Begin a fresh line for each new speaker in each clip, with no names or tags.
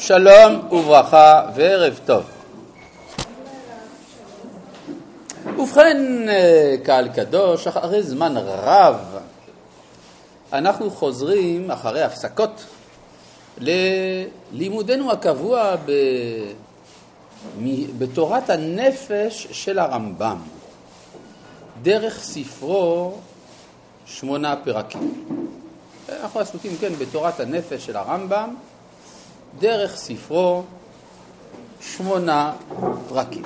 שלום וברכה וערב טוב. ובכן, אה, קהל קדוש, אחרי זמן רב אנחנו חוזרים אחרי הפסקות ללימודנו הקבוע ב... בתורת הנפש של הרמב"ם, דרך ספרו שמונה פרקים. אנחנו עסוקים, כן, בתורת הנפש של הרמב"ם, דרך ספרו שמונה פרקים.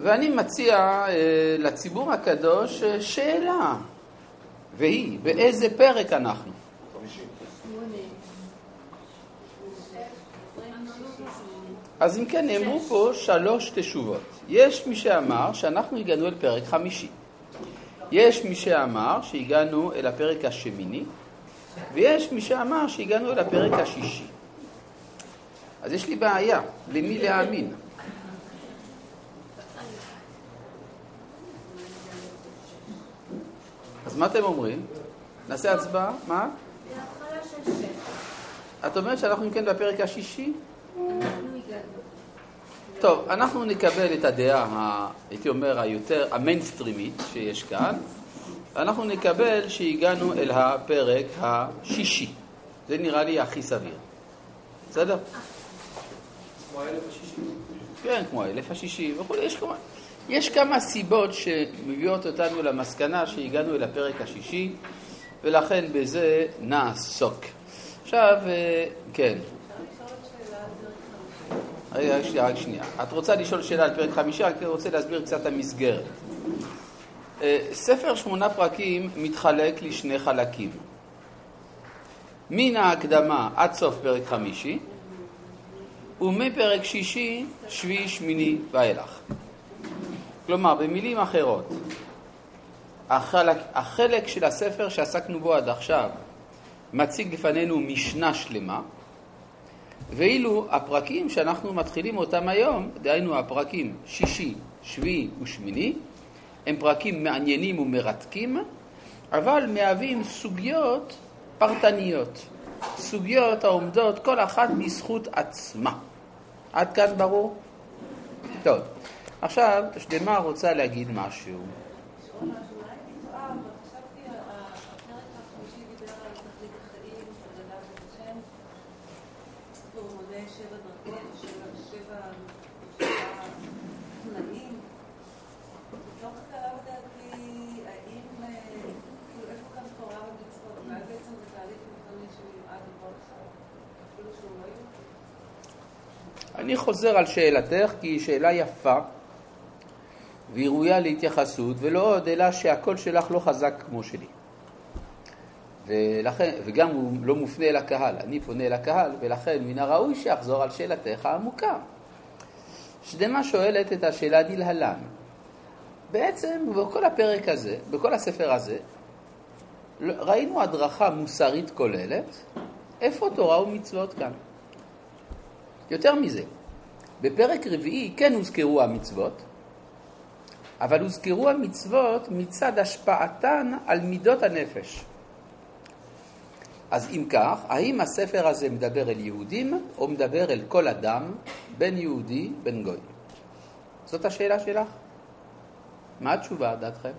ואני מציע אה, לציבור הקדוש אה, שאלה, והיא, באיזה פרק אנחנו? אז אם כן, נאמרו פה שלוש תשובות. יש מי שאמר שאנחנו הגענו אל פרק חמישי. יש מי שאמר שהגענו אל הפרק השמיני, ויש מי שאמר שהגענו אל הפרק השישי. אז יש לי בעיה, למי להאמין? אז מה אתם אומרים? נעשה הצבעה? מה? את אומרת שאנחנו אם כן בפרק השישי? טוב, אנחנו נקבל את הדעה, הייתי אומר, היותר, המיינסטרימית שיש כאן, אנחנו נקבל שהגענו אל הפרק השישי. זה נראה לי הכי סביר. בסדר?
כמו האלף השישי.
כן, כמו האלף השישי וכולי. יש כמה, יש כמה סיבות שמביאות אותנו למסקנה שהגענו אל הפרק השישי, ולכן בזה נעסוק. עכשיו, אה, כן. רגע, רק שנייה. את רוצה לשאול שאלה על פרק חמישה, רק רוצה להסביר קצת את המסגרת. אה, ספר שמונה פרקים מתחלק לשני חלקים. מן ההקדמה עד סוף פרק חמישי, ומפרק שישי, שביעי, שמיני ואילך. כלומר, במילים אחרות, החלק, החלק של הספר שעסקנו בו עד עכשיו מציג לפנינו משנה שלמה, ואילו הפרקים שאנחנו מתחילים אותם היום, דהיינו הפרקים שישי, שביעי ושמיני, הם פרקים מעניינים ומרתקים, אבל מהווים סוגיות פרטניות, סוגיות העומדות כל אחת בזכות עצמה. עד כאן ברור? טוב, עכשיו תשדמה רוצה להגיד משהו. אני חוזר על שאלתך כי היא שאלה יפה והיא ראויה להתייחסות, ולא עוד אלא שהקול שלך לא חזק כמו שלי. ולכן, וגם הוא לא מופנה אל הקהל, אני פונה אל הקהל, ולכן מן הראוי שאחזור על שאלתך העמוקה. שדמה שואלת את השאלה דלהלן. בעצם בכל הפרק הזה, בכל הספר הזה, ראינו הדרכה מוסרית כוללת, איפה תורה ומצוות כאן? יותר מזה, בפרק רביעי כן הוזכרו המצוות, אבל הוזכרו המצוות מצד השפעתן על מידות הנפש. אז אם כך, האם הספר הזה מדבר אל יהודים או מדבר אל כל אדם, בין יהודי בין גוי? זאת השאלה שלך? מה התשובה, דעתכם?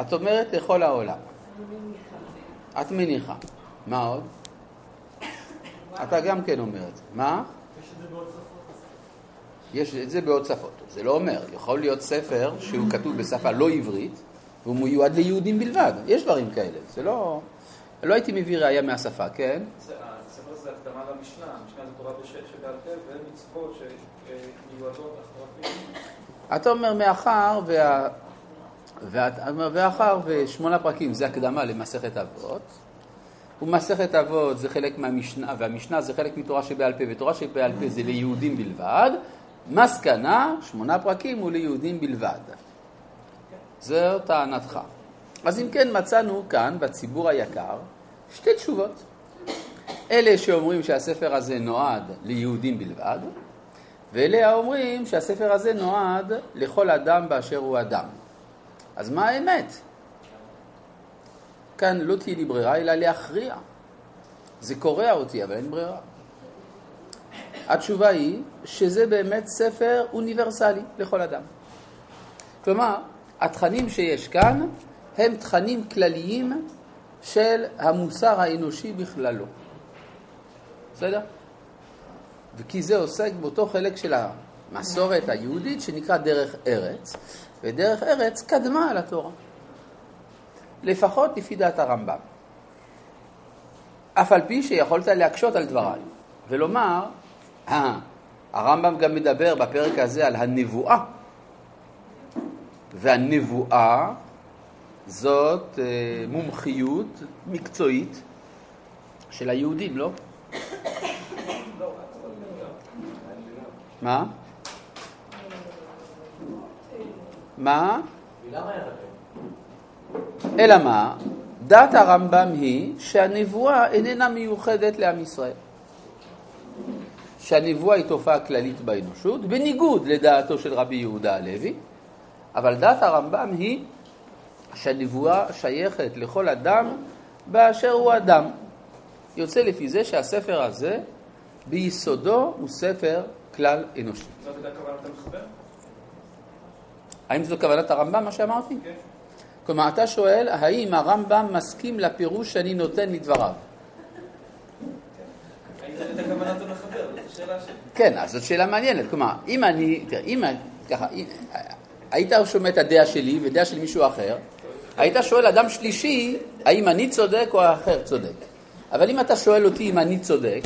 את אומרת לכל העולם. את מניחה. מה עוד? אתה גם כן אומר את זה. מה?
יש את זה בעוד שפות.
יש את זה בעוד שפות. זה לא אומר, יכול להיות ספר שהוא כתוב בשפה לא עברית והוא מיועד ליהודים בלבד. יש דברים כאלה. זה לא... לא הייתי מביא ראייה מהשפה, כן?
הספר הזה הקדמה למשנה, המשנה זה תורה שבעל פה ומצוות שמיועדות לחברת
אתה אומר מאחר וה... ואחר ושמונה פרקים זה הקדמה למסכת אבות, ומסכת אבות זה חלק מהמשנה, והמשנה זה חלק מתורה שבעל פה, ותורה שבעל פה זה ליהודים בלבד, מסקנה, שמונה פרקים הוא ליהודים בלבד. זו טענתך. אז אם כן, מצאנו כאן, בציבור היקר, שתי תשובות. אלה שאומרים שהספר הזה נועד ליהודים בלבד, ואלה האומרים שהספר הזה נועד לכל אדם באשר הוא אדם. אז מה האמת? כאן לא תהיה לי ברירה אלא להכריע. זה קורע אותי, אבל אין ברירה. התשובה היא שזה באמת ספר אוניברסלי לכל אדם. כלומר, התכנים שיש כאן הם תכנים כלליים של המוסר האנושי בכללו. בסדר? וכי זה עוסק באותו חלק של המסורת היהודית שנקרא דרך ארץ, ודרך ארץ קדמה על התורה. לפחות לפי דעת הרמב"ם. אף על פי שיכולת להקשות על דבריי ולומר, אה, הרמב"ם גם מדבר בפרק הזה על הנבואה, והנבואה זאת אה, מומחיות מקצועית של היהודים, לא? מה? מה? אלא מה? דת הרמב"ם היא שהנבואה איננה מיוחדת לעם ישראל. שהנבואה היא תופעה כללית באנושות, בניגוד לדעתו של רבי יהודה הלוי, אבל דת הרמב"ם היא שהנבואה שייכת לכל אדם באשר הוא אדם. יוצא לפי זה שהספר הזה ביסודו הוא ספר כלל אנושי.
זאת הייתה כוונת המחבר?
האם זו כוונת הרמב"ם, מה שאמרתי? כן. כלומר, אתה שואל, האם הרמב"ם מסכים לפירוש שאני נותן לדבריו? כן, אז זאת שאלה מעניינת. כלומר, אם אני, תראה, אם, ככה, היית שומע את הדעה שלי ודעה של מישהו אחר, היית שואל אדם שלישי, האם אני צודק או האחר צודק. אבל אם אתה שואל אותי אם אני צודק,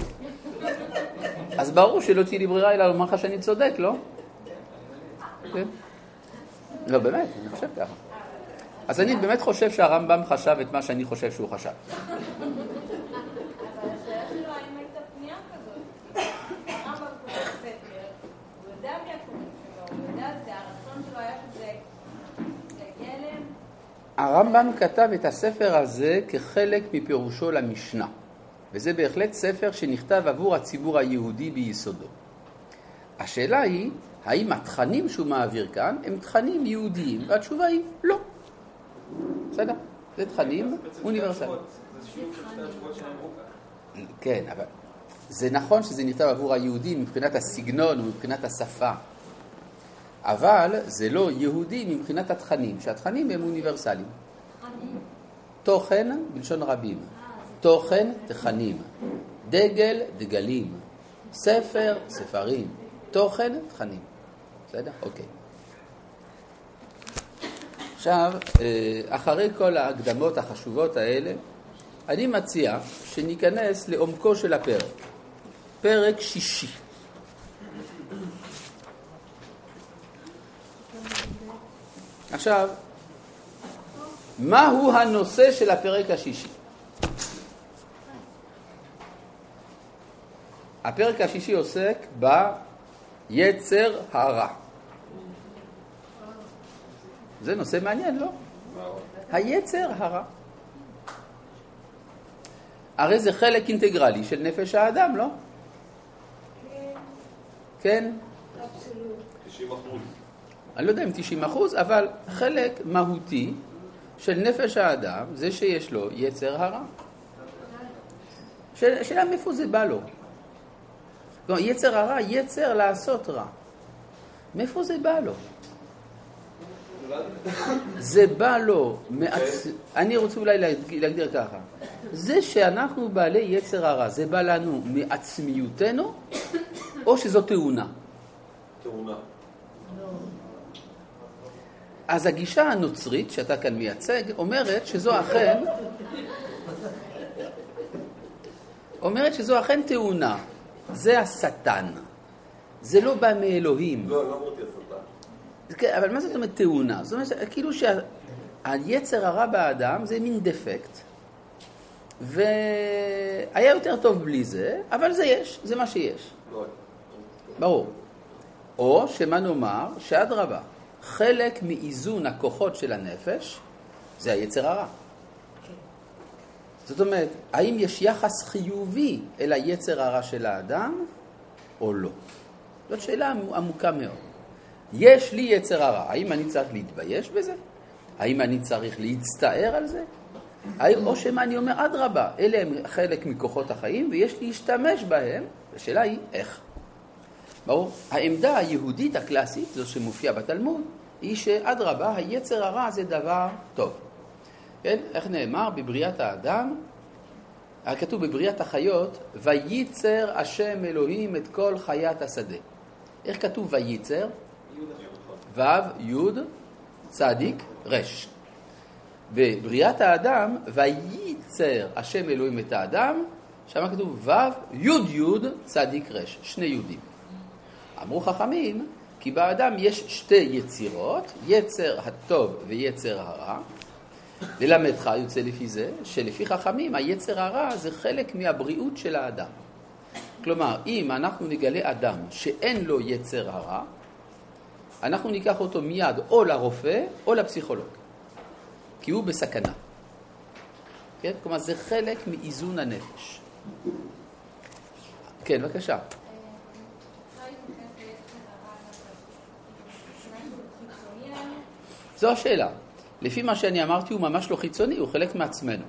אז ברור שלא תהיה לי ברירה אלא לומר לך שאני צודק, לא? כן. לא, באמת, אני חושב ככה. אז אני באמת חושב שהרמב"ם חשב את מה שאני חושב שהוא חשב. הרמב"ם כתב את הספר הזה כחלק מפירושו למשנה, וזה בהחלט ספר שנכתב עבור הציבור היהודי ביסודו. השאלה היא, האם התכנים שהוא מעביר כאן הם תכנים יהודיים? והתשובה היא לא. בסדר? זה תכנים אוניברסליים. כן, אבל זה נכון שזה נכתב עבור היהודים מבחינת הסגנון ומבחינת השפה. אבל זה לא יהודי מבחינת התכנים, שהתכנים הם אוניברסליים. תוכן, בלשון רבים. תוכן, תכנים. דגל, דגלים. ספר, ספרים. תוכן, תכנים. בסדר? אוקיי. עכשיו, אה, אחרי כל ההקדמות החשובות האלה, אני מציע שניכנס לעומקו של הפרק. פרק שישי. עכשיו, מהו הנושא של הפרק השישי? הפרק השישי עוסק ביצר הרע. זה נושא מעניין, לא? היצר הרע. הרי זה חלק אינטגרלי של נפש האדם, לא? כן? 90 אחוז. אני לא יודע אם 90 אחוז, אבל חלק מהותי של נפש האדם זה שיש לו יצר הרע. השאלה מאיפה זה בא לו. כלומר, יצר הרע, יצר לעשות רע. מאיפה זה בא לו? זה בא לו, מעצ... אני רוצה אולי להגדיר ככה, זה שאנחנו בעלי יצר הרע, זה בא לנו מעצמיותנו, או שזו תאונה?
תאונה.
אז הגישה הנוצרית, שאתה כאן מייצג, אומרת שזו אכן, אומרת שזו אכן תאונה. זה השטן. זה לא בא מאלוהים.
לא, לא אמרתי השטן.
כן, אבל מה זאת אומרת תאונה? זאת אומרת, כאילו שהיצר הרע באדם זה מין דפקט, והיה יותר טוב בלי זה, אבל זה יש, זה מה שיש. ברור. או שמה נאמר, שאדרבה, חלק מאיזון הכוחות של הנפש זה היצר הרע. זאת אומרת, האם יש יחס חיובי אל היצר הרע של האדם או לא? זאת שאלה עמוקה מאוד. יש לי יצר הרע, האם אני צריך להתבייש בזה? האם אני צריך להצטער על זה? או שמא אני אומר, אדרבה, אלה הם חלק מכוחות החיים ויש להשתמש בהם, השאלה היא איך. ברור? העמדה היהודית הקלאסית, זו שמופיעה בתלמוד, היא שאדרבה, היצר הרע זה דבר טוב. כן? איך נאמר? בבריאת האדם, כתוב בבריאת החיות, וייצר השם אלוהים את כל חיית השדה. איך כתוב וייצר? ו', י', צדיק, ר'. בבריאת האדם, וייצר השם אלוהים את האדם, שם כתוב ו', י', י', צדיק ר', שני יהודים. אמרו חכמים, כי באדם יש שתי יצירות, יצר הטוב ויצר הרע. ללמדך יוצא לפי זה, שלפי חכמים היצר הרע זה חלק מהבריאות של האדם. כלומר, אם אנחנו נגלה אדם שאין לו יצר הרע, אנחנו ניקח אותו מיד או לרופא או לפסיכולוג, כי הוא בסכנה. כן? כלומר, זה חלק מאיזון הנפש. כן, בבקשה. זו השאלה. לפי מה שאני אמרתי, הוא ממש לא חיצוני, הוא חלק מעצמנו.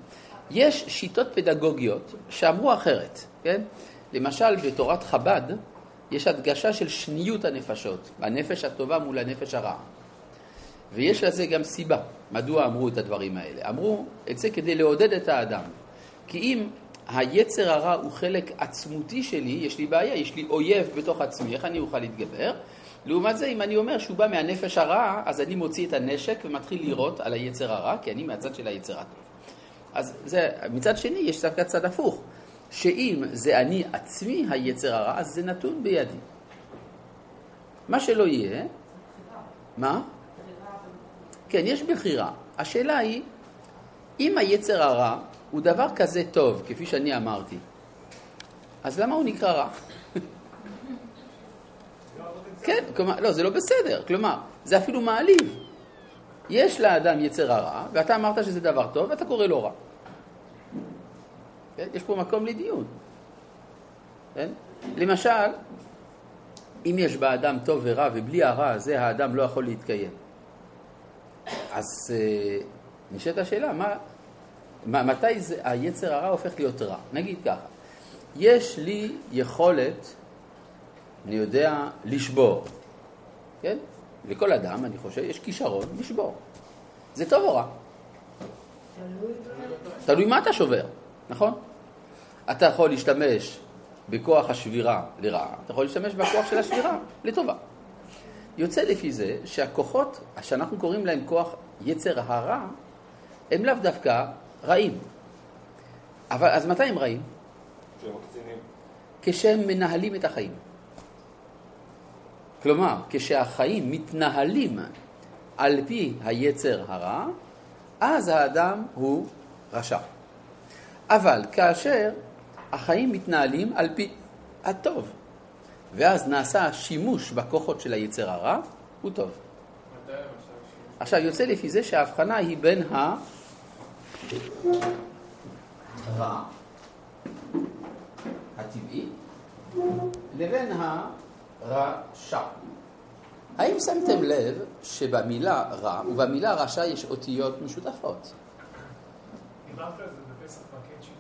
יש שיטות פדגוגיות שאמרו אחרת, כן? למשל, בתורת חב"ד יש הדגשה של שניות הנפשות, הנפש הטובה מול הנפש הרעה. ויש לזה גם סיבה, מדוע אמרו את הדברים האלה. אמרו את זה כדי לעודד את האדם. כי אם היצר הרע הוא חלק עצמותי שלי, יש לי בעיה, יש לי אויב בתוך עצמי, איך אני אוכל להתגבר? לעומת זה, אם אני אומר שהוא בא מהנפש הרע, אז אני מוציא את הנשק ומתחיל לירות על היצר הרע, כי אני מהצד של היצר הטוב. אז זה, מצד שני, יש דווקא צד הפוך, שאם זה אני עצמי היצר הרע, אז זה נתון בידי. מה שלא יהיה, מה? כן, יש בחירה. השאלה היא, אם היצר הרע הוא דבר כזה טוב, כפי שאני אמרתי, אז למה הוא נקרא רע? כן, כלומר, לא, זה לא בסדר. כלומר, זה אפילו מעליב. יש לאדם יצר הרע, ואתה אמרת שזה דבר טוב, ואתה קורא לו רע. כן? יש פה מקום לדיון. כן? למשל, אם יש באדם טוב ורע, ובלי הרע הזה האדם לא יכול להתקיים, אז אה, נשאלת השאלה, מה, מה, מתי זה, היצר הרע הופך להיות רע? נגיד ככה, יש לי יכולת אני יודע לשבור, כן? לכל אדם, אני חושב, יש כישרון לשבור. זה טוב או רע? תלוי מה אתה שובר, נכון? אתה יכול להשתמש בכוח השבירה לרעה, אתה יכול להשתמש בכוח של השבירה לטובה. יוצא לפי זה שהכוחות שאנחנו קוראים להם כוח יצר הרע, הם לאו דווקא רעים. אבל אז מתי הם רעים? כשהם מנהלים את החיים. כלומר, כשהחיים מתנהלים על פי היצר הרע, אז האדם הוא רשע. אבל כאשר החיים מתנהלים על פי הטוב, ואז נעשה שימוש בכוחות של היצר הרע, הוא טוב. עכשיו, יוצא לפי זה שההבחנה היא בין הרע הטבעי לבין ה... רשע. האם שמתם לב שבמילה רע ובמילה רשע יש אותיות משותפות?
דיברת על זה בפסח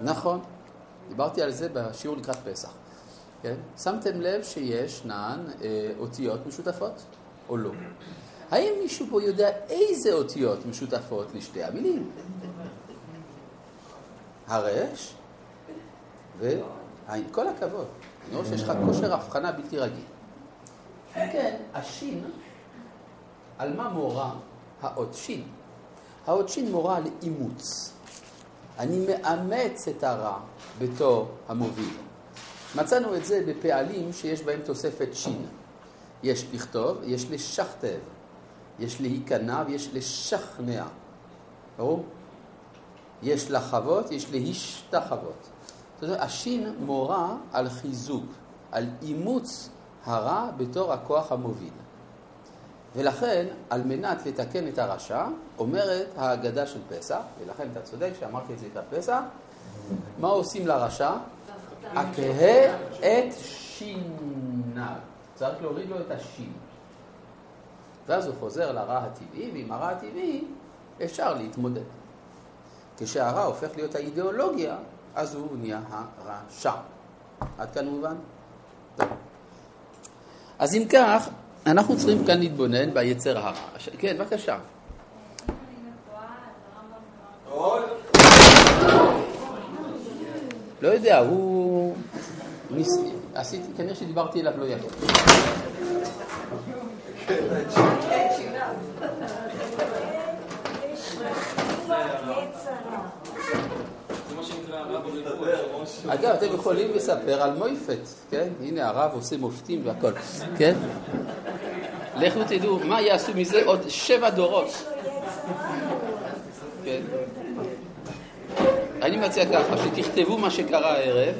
נכון, דיברתי על זה בשיעור לקראת פסח. כן? שמתם לב שישנן אה, אותיות משותפות או לא? האם מישהו פה יודע איזה אותיות משותפות לשתי המילים? הרש ועין. כל הכבוד. אני רואה שיש לך כושר הבחנה בלתי רגיל. כן, השין, על מה מורה האות שין? האות שין מורה על אימוץ. אני מאמץ את הרע בתור המוביל. מצאנו את זה בפעלים שיש בהם תוספת שין. יש לכתוב, יש לשכתב, יש להיכנע ויש לשכנע. ברור? יש לחוות, יש להשתחוות. השין מורה על חיזוק, על אימוץ הרע בתור הכוח המוביל. ולכן, על מנת לתקן את הרשע, אומרת ההגדה של פסח, ולכן אתה צודק שאמרתי את זה לקראת פסח, מה עושים לרשע? הכהה את שיניו. צריך להוריד לו את השין. ואז הוא חוזר לרע הטבעי, ועם הרע הטבעי אפשר להתמודד. כשהרע הופך להיות האידיאולוגיה, אז הוא נהיה הרשע. עד כאן מובן? טוב. אז אם כך, אנחנו צריכים כאן להתבונן ביצר הרע. כן, בבקשה. לא יודע, הוא... עשיתי, כנראה שדיברתי אליו לא יפה. אגב, אתם יכולים לספר על מויפת, כן? הנה הרב עושה מופתים והכל, כן? לכו תדעו מה יעשו מזה עוד שבע דורות. כן. אני מציע ככה, שתכתבו מה שקרה הערב,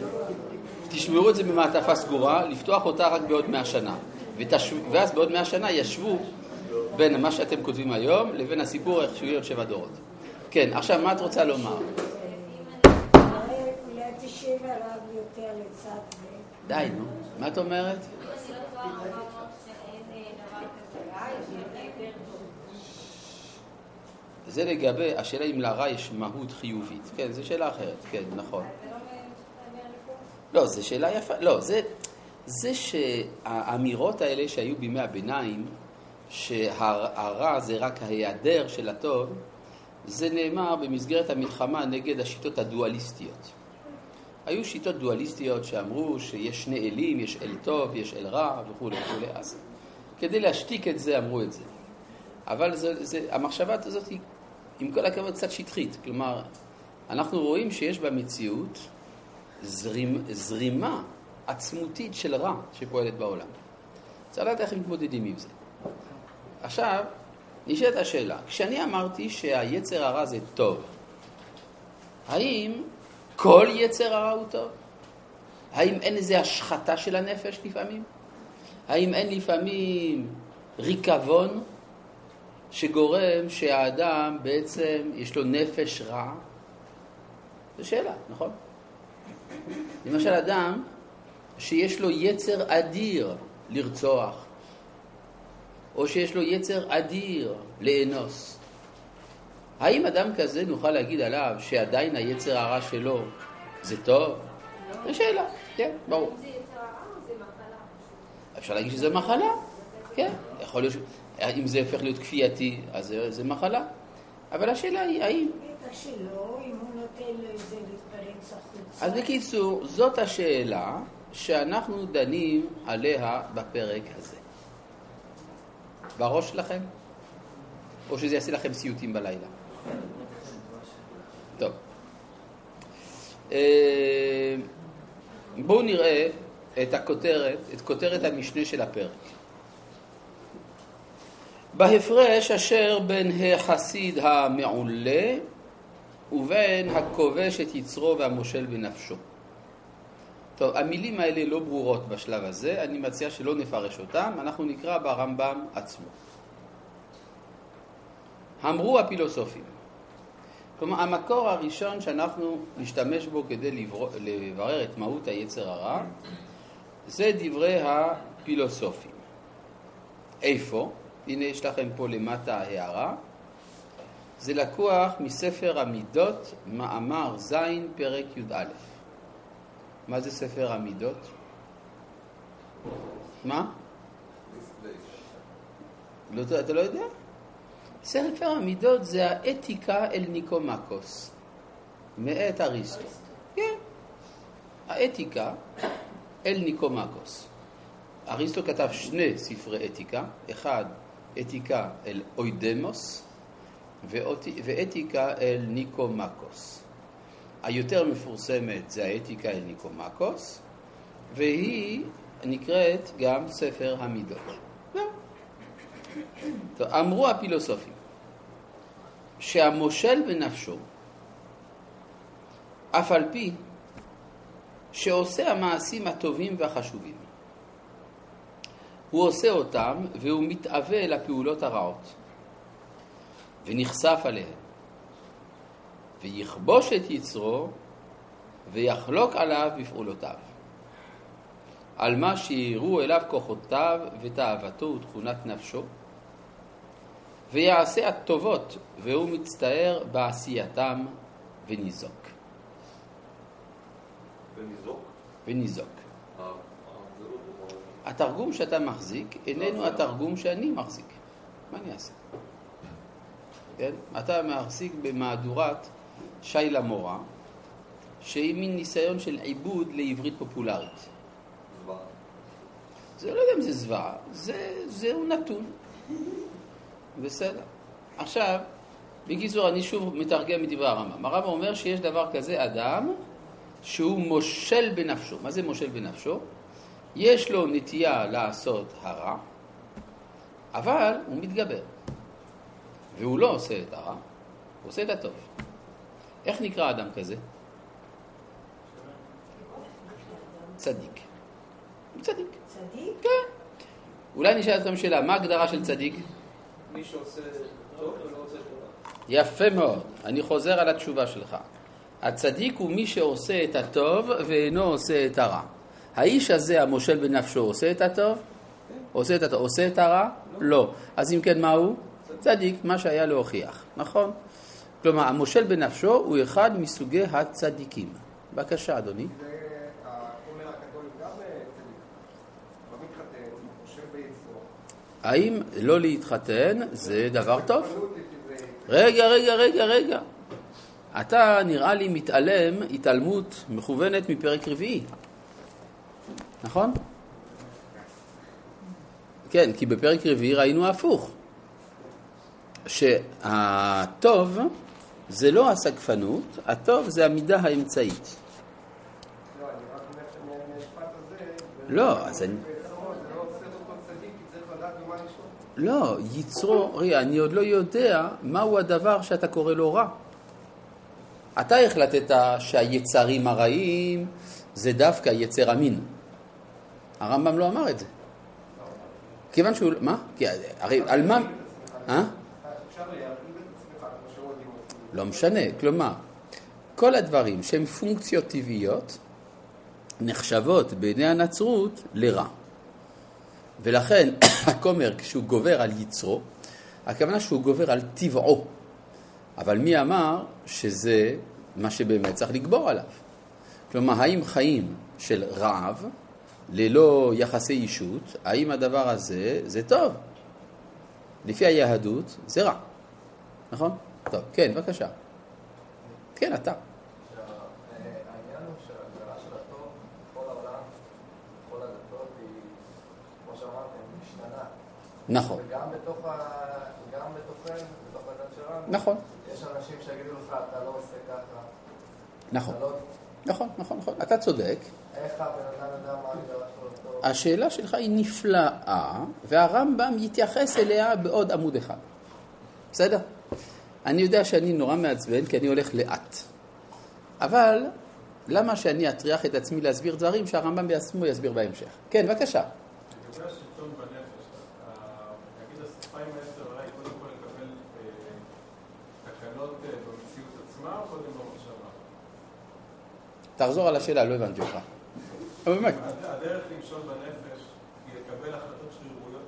תשמרו את זה במעטפה סגורה, לפתוח אותה רק בעוד מאה שנה. ואז בעוד מאה שנה ישבו בין מה שאתם כותבים היום לבין הסיפור איך שהוא יהיה עוד שבע דורות. כן, עכשיו מה את רוצה לומר? די, נו. מה את אומרת? זה לגבי, השאלה אם לרע יש מהות חיובית. כן, זו שאלה אחרת. כן, נכון. לא, זו שאלה יפה. לא, זה, זה שהאמירות האלה שהיו בימי הביניים, שהרע זה רק ההיעדר של הטוב, זה נאמר במסגרת המלחמה נגד השיטות הדואליסטיות. היו שיטות דואליסטיות שאמרו שיש שני אלים, יש אל טוב, יש אל רע וכולי וכולי. אז כדי להשתיק את זה אמרו את זה. אבל זה, זה, המחשבה הזאת היא, עם כל הכבוד, קצת שטחית. כלומר, אנחנו רואים שיש במציאות זרימ, זרימה עצמותית של רע שפועלת בעולם. צריך לדעת איך מתמודדים עם זה. עכשיו, נשאלת השאלה, כשאני אמרתי שהיצר הרע זה טוב, האם כל יצר הרע הוא טוב? האם אין איזו השחתה של הנפש לפעמים? האם אין לפעמים ריקבון שגורם שהאדם בעצם יש לו נפש רע? זו שאלה, נכון? למשל אדם שיש לו יצר אדיר לרצוח, או שיש לו יצר אדיר לאנוס. האם אדם כזה נוכל להגיד עליו שעדיין היצר הרע שלו זה טוב? זו שאלה, כן, ברור. אפשר להגיד שזה מחלה, כן, יכול להיות, אם זה הופך להיות כפייתי, אז זה מחלה. אבל השאלה היא, האם... אז בקיצור, זאת השאלה שאנחנו דנים עליה בפרק הזה. בראש שלכם? או שזה יעשה לכם סיוטים בלילה? טוב. אה, בואו נראה את הכותרת, את כותרת המשנה של הפרק. בהפרש אשר בין החסיד המעולה ובין הכובש את יצרו והמושל בנפשו. טוב, המילים האלה לא ברורות בשלב הזה, אני מציע שלא נפרש אותם, אנחנו נקרא ברמב"ם עצמו. אמרו הפילוסופים, כלומר המקור הראשון שאנחנו נשתמש בו כדי לברר את מהות היצר הרע זה דברי הפילוסופים. איפה? הנה יש לכם פה למטה הערה. זה לקוח מספר המידות, מאמר ז', פרק י"א. מה זה ספר המידות? מה? לא, אתה לא יודע? ספר המידות זה האתיקה אל ניקומקוס, מאת אריסטו. כן, האתיקה אל ניקומקוס. אריסטו כתב שני ספרי אתיקה, אחד אתיקה אל אוידמוס ואתיקה אל ניקומקוס. היותר מפורסמת זה האתיקה אל ניקומקוס, והיא נקראת גם ספר המידות. טוב, אמרו הפילוסופים שהמושל בנפשו, אף על פי שעושה המעשים הטובים והחשובים, הוא עושה אותם והוא מתאווה לפעולות הרעות ונחשף עליהן ויכבוש את יצרו ויחלוק עליו בפעולותיו. על מה שיראו אליו כוחותיו ותאוותו ותכונת נפשו, ויעשה הטובות, והוא מצטער בעשייתם וניזוק.
וניזוק?
וניזוק.
אה, אה, זה לא דבר.
התרגום שאתה מחזיק איננו התרגום שאני מחזיק. מה אני אעשה? כן? אתה מחזיק במהדורת שי למורה, שהיא מין ניסיון של עיבוד לעברית פופולרית.
זוועה.
זה לא יודע אם זה זוועה, זה, זהו נתון. בסדר. עכשיו, בקיצור, אני שוב מתרגם מדברי הרמב"ם. הרמב"ם אומר שיש דבר כזה אדם שהוא מושל בנפשו. מה זה מושל בנפשו? יש לו נטייה לעשות הרע, אבל הוא מתגבר. והוא לא עושה את הרע, הוא עושה את הטוב. איך נקרא אדם כזה? צדיק. הוא צדיק.
צדיק?
כן. אולי נשאל אתכם שאלה, מה ההגדרה של צדיק?
מי שעושה טוב ולא עושה טובה.
יפה מאוד. אני חוזר על התשובה שלך. הצדיק הוא מי שעושה את הטוב ואינו עושה את הרע. האיש הזה, המושל בנפשו, עושה את הטוב? עושה את הטוב. עושה את הרע? לא. אז אם כן, מה הוא? צדיק, מה שהיה להוכיח, נכון? כלומר, המושל בנפשו הוא אחד מסוגי הצדיקים. בבקשה, אדוני.
אה, צדיק. לא.
האם לא להתחתן זה דבר טוב? רגע, רגע, רגע, רגע. אתה נראה לי מתעלם התעלמות מכוונת מפרק רביעי, נכון? כן, כי בפרק רביעי ראינו הפוך. שהטוב זה לא הסגפנות, הטוב זה המידה האמצעית.
לא,
אז אני...
לא
יצרו, רגע, אני עוד לא יודע מהו הדבר שאתה קורא לו רע. אתה החלטת שהיצרים הרעים זה דווקא יצר המין. הרמב"ם לא אמר את זה. כיוון שהוא... מה? כי הרי על מה... אה? לא משנה, כלומר, כל הדברים שהם פונקציות טבעיות נחשבות בעיני הנצרות לרע. ולכן הכומר, כשהוא גובר על יצרו, הכוונה שהוא גובר על טבעו. אבל מי אמר שזה מה שבאמת צריך לגבור עליו? כלומר, האם חיים של רעב, ללא יחסי אישות, האם הדבר הזה זה טוב? לפי היהדות זה רע, נכון? טוב, כן, בבקשה. כן, אתה. נכון,
וגם בתוך ה... גם בתוכנו, בתוך הדת שלנו,
נכון,
יש אנשים שיגידו לך, אתה לא עושה ככה,
נכון,
אתה לא...
נכון, נכון, נכון. אתה צודק.
איך הבן אדם יודע מה ההגדרה שלו לטוב?
השאלה שלך היא נפלאה, והרמב"ם יתייחס אליה בעוד עמוד אחד. בסדר? אני יודע שאני נורא מעצבן, כי אני הולך לאט. אבל למה שאני אטריח את עצמי להסביר דברים שהרמב"ם בעצמו יסביר בהמשך? כן, בבקשה.
לגבי השלטון בנפש, נגיד השפה עם העשר אולי קודם כל לקבל אה, תקנות אה, במציאות עצמה או קודם במחשבה?
תחזור על השאלה, לא הבנתי אותך. אבל באמת.
הד- הדרך למשול בנפש היא לקבל החלטות שרירותיות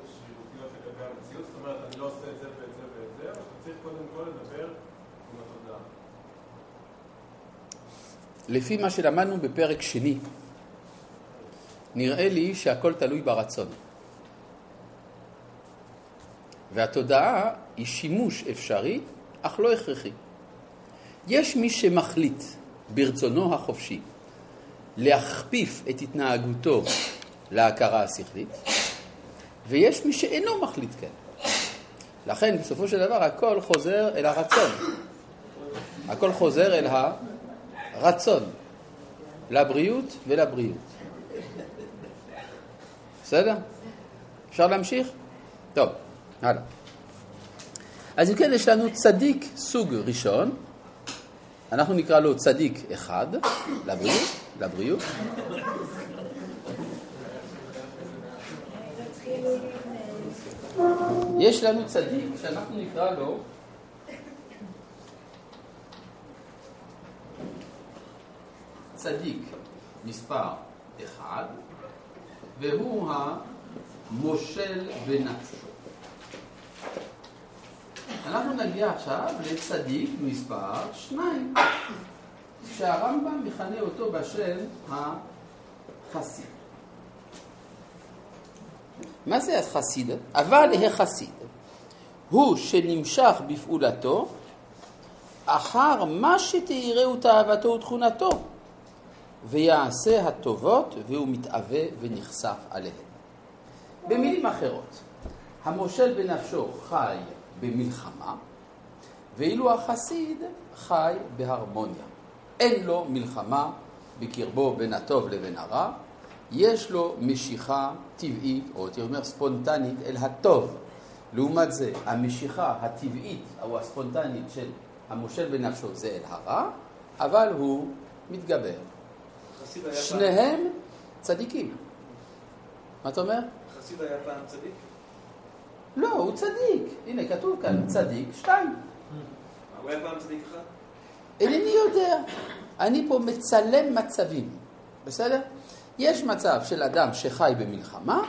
לגבי המציאות, זאת אומרת, אני לא עושה את זה ואת זה ואת זה, אבל צריך קודם כל לדבר עם התודעה.
לפי מה שלמדנו בפרק שני, נראה לי שהכל תלוי ברצון. והתודעה היא שימוש אפשרי, אך לא הכרחי. יש מי שמחליט ברצונו החופשי להכפיף את התנהגותו להכרה השכלית, ויש מי שאינו מחליט כן. לכן בסופו של דבר הכל חוזר אל הרצון. הכל חוזר אל הרצון, לבריאות ולבריאות. בסדר? אפשר להמשיך? טוב, הלאה. אז אם כן, יש לנו צדיק סוג ראשון, אנחנו נקרא לו צדיק אחד, לבריאות, לבריאות. יש לנו צדיק שאנחנו נקרא לו צדיק מספר אחד, והוא המושל בנפשו. אנחנו נגיע עכשיו לצדיק מספר שניים, שהרמב"ם מכנה אותו בשם החסיד. מה זה החסיד? אבל החסיד הוא שנמשך בפעולתו אחר מה שתראהו תאוותו ותכונתו, ויעשה הטובות והוא מתאווה ונחשף עליהן. במילים אחרות, המושל בנפשו חי במלחמה, ואילו החסיד חי בהרמוניה. אין לו מלחמה בקרבו בין הטוב לבין הרע, יש לו משיכה טבעית, או הייתי אומר ספונטנית, אל הטוב. לעומת זה, המשיכה הטבעית או הספונטנית של המושל בנפשו זה אל הרע, אבל הוא מתגבר. שניהם צדיקים. מה אתה אומר?
חסיד היה פעם צדיק?
לא, הוא צדיק. הנה, כתוב כאן, צדיק שתיים.
הוא היה פעם צדיק אחד?
אינני יודע. אני פה מצלם מצבים, בסדר? יש מצב של אדם שחי במלחמה,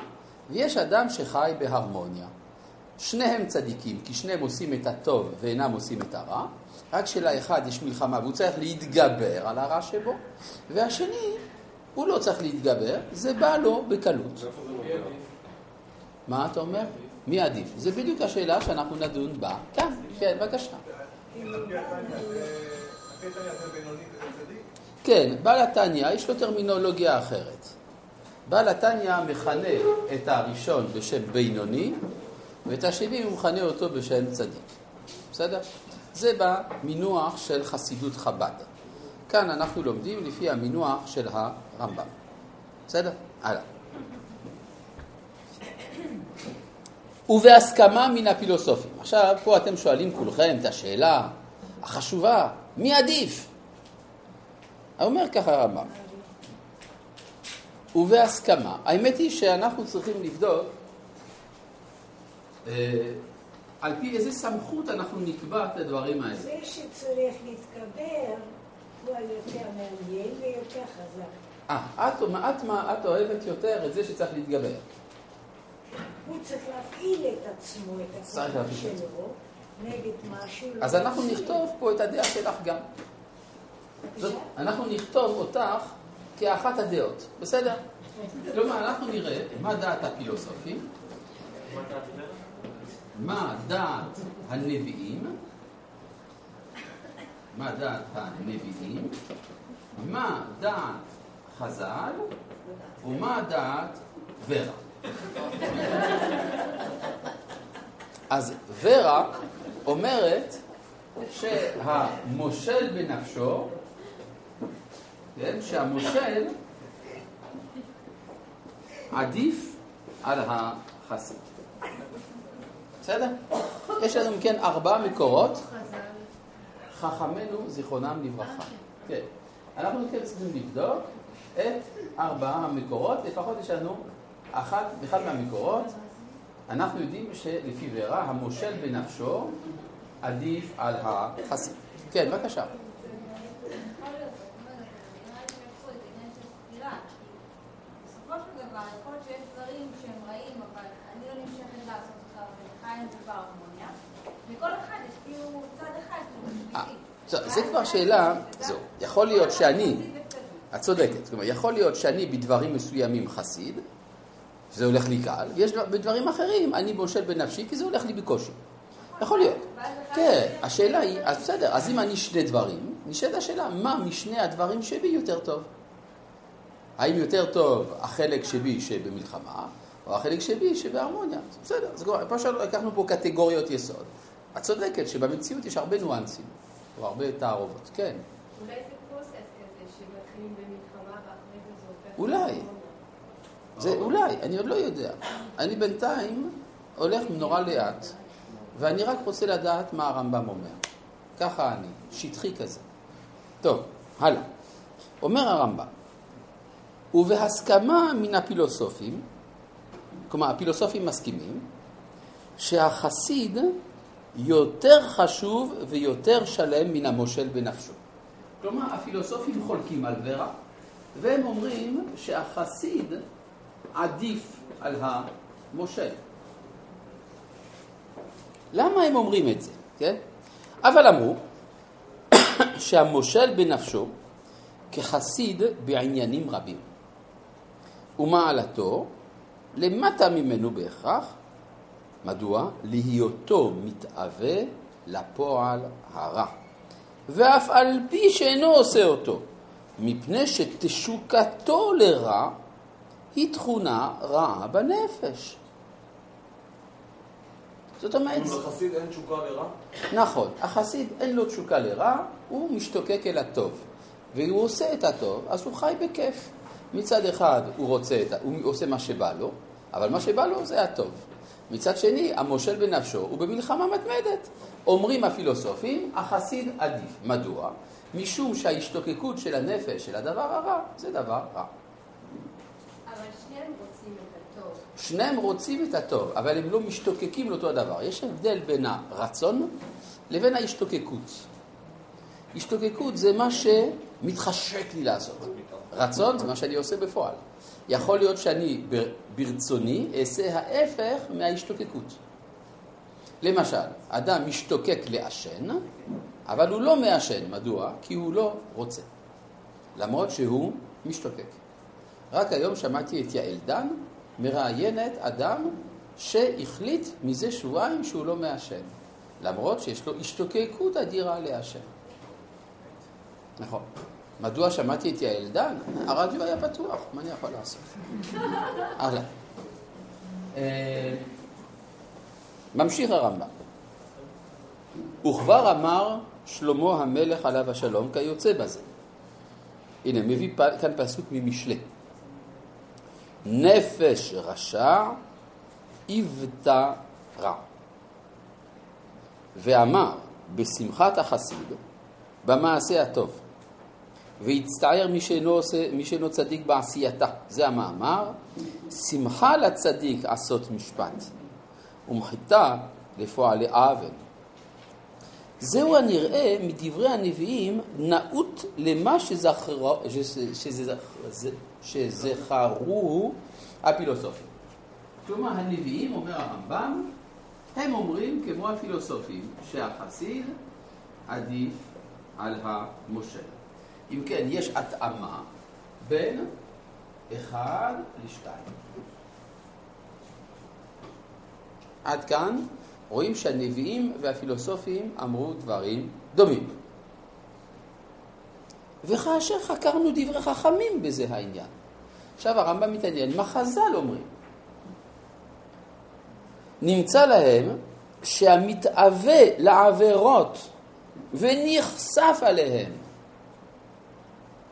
ויש אדם שחי בהרמוניה. שניהם צדיקים, כי שניהם עושים את הטוב ואינם עושים את הרע, רק שלאחד יש מלחמה והוא צריך להתגבר על הרע שבו, והשני, הוא לא צריך להתגבר, זה בא לו בקלות. מה אתה אומר? מי עדיף? זה בדיוק השאלה שאנחנו נדון בה כאן. כן, בבקשה. כן, בעל התניא יש לו טרמינולוגיה אחרת. בעל התניא מכנה את הראשון בשם בינוני, ואת השני הוא מכנה אותו בשם צדיק. בסדר? זה במינוח של חסידות חב"ד. כאן אנחנו לומדים לפי המינוח של הרמב"ם. בסדר? הלאה. ובהסכמה מן הפילוסופים. עכשיו, פה אתם שואלים כולכם את השאלה החשובה, מי עדיף? אומר ככה הרמב"ם, ובהסכמה. האמת היא שאנחנו צריכים לבדוק אה, על פי איזה סמכות אנחנו נקבע את הדברים האלה.
זה שצריך להתגבר הוא היותר מעניין ויותר חזק.
אה, את, את, מה, את אוהבת יותר את זה שצריך להתגבר.
הוא צריך להפעיל את עצמו, את הכוח שלו, נגד משהו. לא
אז אנחנו. נכתוב פה את הדעה שלך גם. אנחנו נכתוב אותך כאחת הדעות, בסדר? כלומר, אנחנו נראה מה דעת הפילוסופים, מה דעת הנביאים, מה דעת הנביאים, מה דעת חז"ל ומה דעת ורה. אז ורה אומרת שהמושל בנפשו, כן, שהמושל עדיף על החסיד. בסדר? יש לנו כן ארבעה מקורות, חכמינו זיכרונם לברכה. כן. אנחנו כן צריכים לבדוק את ארבעה המקורות, לפחות יש לנו אחת, אחד מהמקורות, אנחנו יודעים שלפי ורה המושל בנפשו עדיף על החסיד. כן, בבקשה. אה, זה כבר שאלה, זהו, יכול להיות שאני, את צודקת, כלומר, יכול להיות שאני בדברים מסוימים חסיד, זה הולך לי קל, ויש דבר- בדברים אחרים אני מושל בנפשי, כי זה הולך לי בקושי. יכול להיות. כן, השאלה היא, אז בסדר, אז אם אני שני דברים, נשאלת השאלה, מה משני הדברים שבי יותר טוב? האם יותר טוב החלק שבי שבמלחמה, או החלק שבי שבהרמוניה? בסדר, זה כבר, פה שאנחנו- לקחנו פה קטגוריות יסוד. את צודקת שבמציאות יש הרבה ניואנסים, או הרבה תערובות, כן.
אולי זה פרוסס כזה שמתחילים במלחמה ואחרי זה זה הופך...
אולי. זה אולי, אני עוד לא יודע. אני בינתיים הולך נורא לאט, ואני רק רוצה לדעת מה הרמב"ם אומר. ככה אני, שטחי כזה. טוב, הלאה. אומר הרמב"ם, ובהסכמה מן הפילוסופים, כלומר הפילוסופים מסכימים, שהחסיד יותר חשוב ויותר שלם מן המושל בנפשו. כלומר, הפילוסופים חולקים על ורה, והם אומרים שהחסיד עדיף על המושל. למה הם אומרים את זה? כן? אבל אמרו שהמושל בנפשו כחסיד בעניינים רבים. ומעלתו למטה ממנו בהכרח. מדוע? להיותו מתאווה לפועל הרע. ואף על פי שאינו עושה אותו, מפני שתשוקתו לרע היא תכונה רעה בנפש. זאת אומרת...
לחסיד אין תשוקה לרע?
נכון, החסיד אין לו תשוקה לרע, הוא משתוקק אל הטוב. והוא עושה את הטוב, אז הוא חי בכיף. מצד אחד הוא רוצה, את, הוא עושה מה שבא לו, אבל מה שבא לו זה הטוב. מצד שני, המושל בנפשו הוא במלחמה מתמדת. אומרים הפילוסופים, החסיד עדיף. מדוע? משום שההשתוקקות של הנפש, של הדבר הרע, זה דבר רע.
אבל שניהם רוצים את הטוב.
שניהם רוצים את הטוב, אבל הם לא משתוקקים לאותו הדבר. יש הבדל בין הרצון לבין ההשתוקקות. השתוקקות זה מה שמתחשק לי לעשות. רצון זה מה שאני עושה בפועל. יכול להיות שאני ברצוני אעשה ההפך מההשתוקקות. למשל, אדם משתוקק לעשן, אבל הוא לא מעשן. מדוע? כי הוא לא רוצה. למרות שהוא משתוקק. רק היום שמעתי את יעל דן מראיינת אדם שהחליט מזה שבועיים שהוא לא מעשן. למרות שיש לו השתוקקות אדירה לעשן. נכון. מדוע שמעתי את יעל דן? הרדיו היה פתוח, מה אני יכול לעשות? הלאה. אה, ממשיך הרמב"ם. וכבר אמר שלמה המלך עליו השלום כיוצא בזה. הנה, מביא כאן פסוק ממשלי. נפש רשע עיוותה רע. ואמר בשמחת החסיד במעשה הטוב. והצטער מי שאינו, עושה, מי שאינו צדיק בעשייתה. זה המאמר. שמחה לצדיק עשות משפט, ומחיתה לפועלי עוול. זהו הנראה מדברי הנביאים נאות למה שזכרו, שזכרו הפילוסופים. כלומר, הנביאים, אומר הרמב"ם, הם אומרים כמו הפילוסופים שהחסיד עדיף על המושל. אם כן, יש התאמה בין אחד לשתיים. עד כאן רואים שהנביאים והפילוסופים אמרו דברים דומים. וכאשר חקרנו דברי חכמים בזה העניין. עכשיו הרמב"ם מתעניין מה חז"ל אומרים. נמצא להם שהמתאווה לעבירות ונחשף עליהם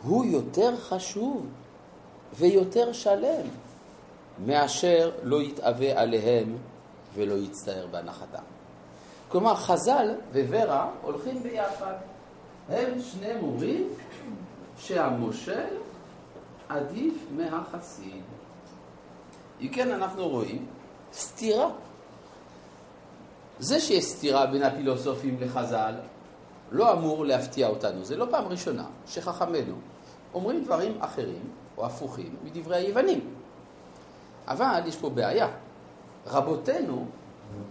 הוא יותר חשוב ויותר שלם מאשר לא יתאווה עליהם ולא יצטער בהנחתם. כלומר, חז"ל וור"ה הולכים ביחד. הם שניהם אומרים שהמושל עדיף מהחסיד. אם כן, אנחנו רואים סתירה. זה שיש סתירה בין הפילוסופים לחז"ל לא אמור להפתיע אותנו. זה לא פעם ראשונה שחכמינו אומרים דברים אחרים או הפוכים מדברי היוונים. אבל יש פה בעיה. רבותינו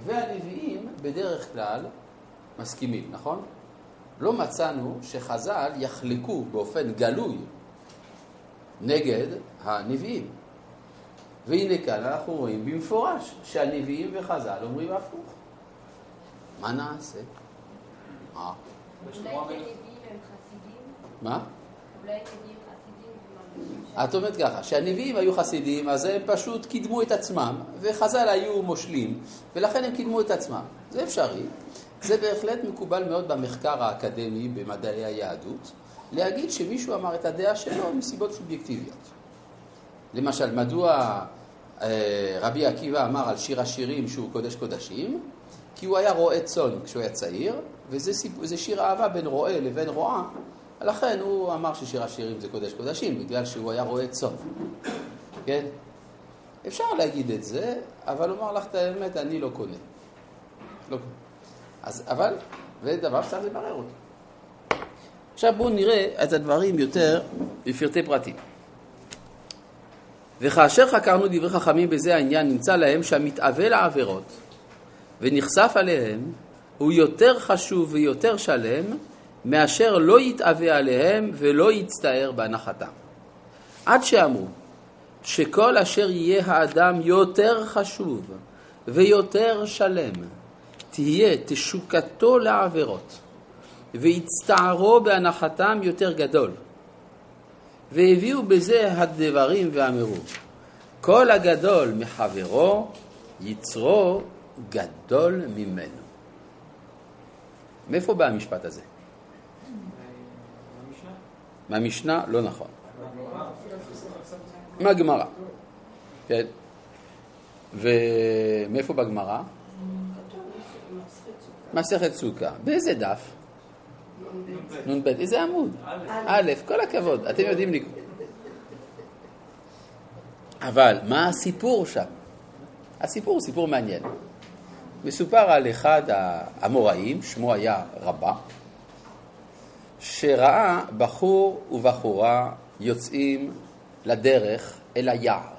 והנביאים בדרך כלל מסכימים, נכון? לא מצאנו שחז"ל יחלקו באופן גלוי נגד הנביאים. והנה כאן אנחנו רואים במפורש שהנביאים וחז"ל אומרים הפוך. מה נעשה? מה? מה? את אומרת ככה, שהנביאים היו חסידים, אז הם פשוט קידמו את עצמם, וחז"ל היו מושלים, ולכן הם קידמו את עצמם. זה אפשרי. זה בהחלט מקובל מאוד במחקר האקדמי במדעי היהדות, להגיד שמישהו אמר את הדעה שלו מסיבות סובייקטיביות. למשל, מדוע אה, רבי עקיבא אמר על שיר השירים שהוא קודש קודשים? כי הוא היה רועה צאן כשהוא היה צעיר, וזה שיר אהבה בין רועה לבין רועה, לכן הוא אמר ששיר השירים זה קודש קודשים, בגלל שהוא היה רועה צאן. כן? אפשר להגיד את זה, אבל לומר לך את האמת, אני לא קונה. לא קונה. אז, אבל, זה דבר שצריך לברר אותו. עכשיו בואו נראה את הדברים יותר בפרטי פרטים. וכאשר חקרנו דברי חכמים בזה העניין, נמצא להם שהמתאווה לעבירות ונחשף עליהם, הוא יותר חשוב ויותר שלם מאשר לא יתאווה עליהם ולא יצטער בהנחתם. עד שאמרו שכל אשר יהיה האדם יותר חשוב ויותר שלם, תהיה תשוקתו לעבירות, והצטערו בהנחתם יותר גדול. והביאו בזה הדברים ואמרו, כל הגדול מחברו, יצרו גדול ממנו. מאיפה בא המשפט הזה? מהמשנה? לא נכון. מהגמרא. כן. ומאיפה בגמרא? מסכת סוכה. באיזה דף? נ"ב. איזה עמוד? א', כל הכבוד, אתם יודעים לקרוא. אבל מה הסיפור שם? הסיפור הוא סיפור מעניין. מסופר על אחד האמוראים, שמו היה רבה, שראה בחור ובחורה יוצאים לדרך אל היער.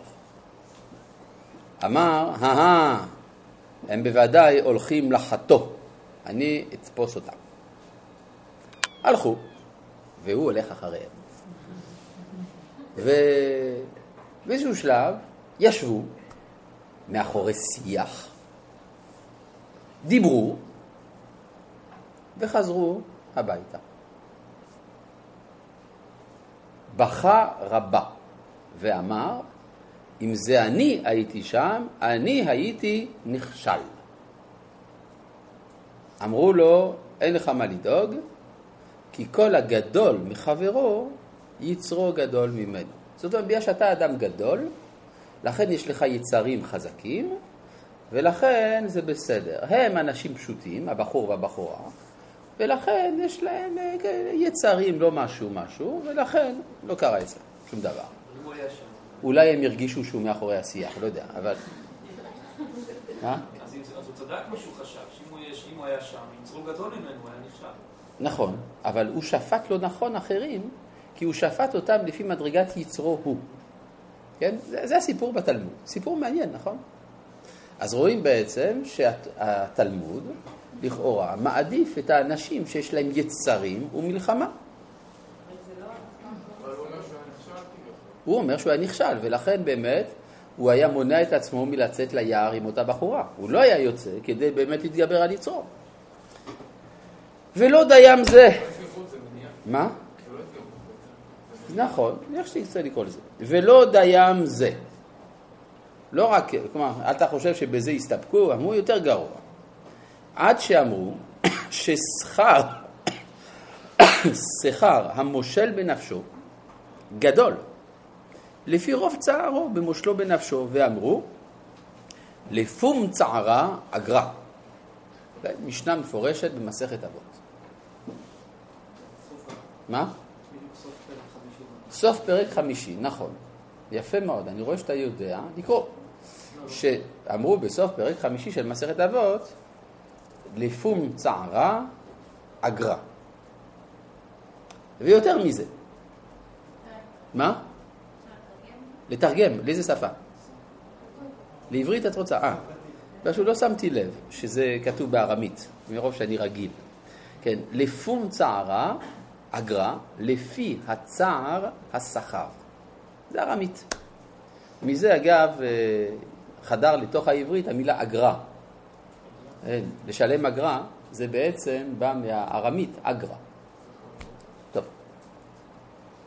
אמר, הא, הם בוודאי הולכים לחטוא, אני אתפוס אותם. הלכו, והוא הולך אחריהם. ובאיזשהו שלב ישבו מאחורי שיח, דיברו וחזרו הביתה. בכה רבה ואמר, אם זה אני הייתי שם, אני הייתי נכשל. אמרו לו, אין לך מה לדאוג, כי כל הגדול מחברו, יצרו גדול ממנו. זאת אומרת, בגלל שאתה אדם גדול, לכן יש לך יצרים חזקים, ולכן זה בסדר. הם אנשים פשוטים, הבחור והבחורה, ולכן יש להם אה, יצרים, לא משהו משהו, ולכן לא קרה אצלם שום דבר. אולי הם הרגישו שהוא מאחורי השיח, לא יודע, אבל...
מה? אז הוא צדק מה שהוא חשב, שאם הוא היה שם, יצרו גדול ממנו, הוא היה נכשל.
נכון, אבל הוא שפט לא נכון אחרים, כי הוא שפט אותם לפי מדרגת יצרו הוא. כן? זה, זה הסיפור בתלמוד. סיפור מעניין, נכון? אז רואים בעצם שהתלמוד, לכאורה, מעדיף את האנשים שיש להם יצרים ומלחמה. הוא אומר שהוא היה נכשל, ולכן באמת הוא היה מונע את עצמו מלצאת ליער עם אותה בחורה. הוא לא היה יוצא כדי באמת להתגבר על יצרו. ולא דיים זה. מה? נכון, איך שתרצה לקרוא לזה. ולא דיים זה. לא רק, כלומר, אתה חושב שבזה הסתפקו, אמרו יותר גרוע. עד שאמרו ששכר, שכר המושל בנפשו גדול, לפי רוב צערו במושלו בנפשו, ואמרו, לפום צערה אגרה. משנה מפורשת במסכת אבות. מה? סוף פרק חמישי, נכון. יפה מאוד, אני רואה שאתה יודע לקרוא. שאמרו בסוף פרק חמישי של מסכת אבות, לפום צערה אגרה. ויותר מזה. מה? לתרגם, לאיזה שפה? לעברית את רוצה? אה, פשוט לא שמתי לב שזה כתוב בארמית, מרוב שאני רגיל. כן, לפום צערה אגרה, לפי הצער השכר. זה ארמית. מזה אגב אה, חדר לתוך העברית המילה אגרה. אה, לשלם אגרה זה בעצם בא מהארמית אגרה. טוב.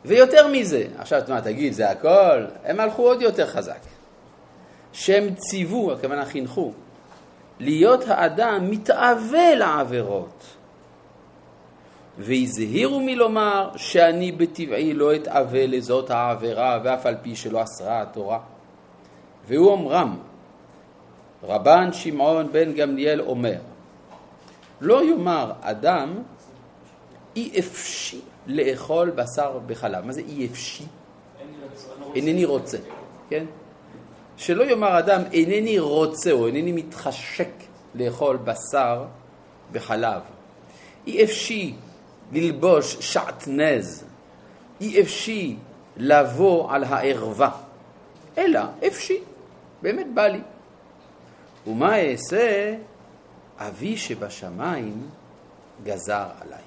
ויותר מזה, עכשיו מה תגיד, זה הכל? הם הלכו עוד יותר חזק. שהם ציוו, הכוונה חינכו, להיות האדם מתאווה לעבירות. והזהירו מלומר שאני בטבעי לא אתאווה לזאת העבירה ואף על פי שלא אסרה התורה. והוא אומרם, רבן שמעון בן גמליאל אומר, לא יאמר אדם אי אפשי לאכול בשר בחלב. מה זה אי אפשי? אינני רוצה, כן? שלא יאמר אדם אינני רוצה או אינני מתחשק לאכול בשר בחלב. אי אפשי ללבוש שעטנז, אי אפשי לבוא על הערווה, אלא אפשי, באמת בא לי. ומה אעשה אבי שבשמיים גזר עליי.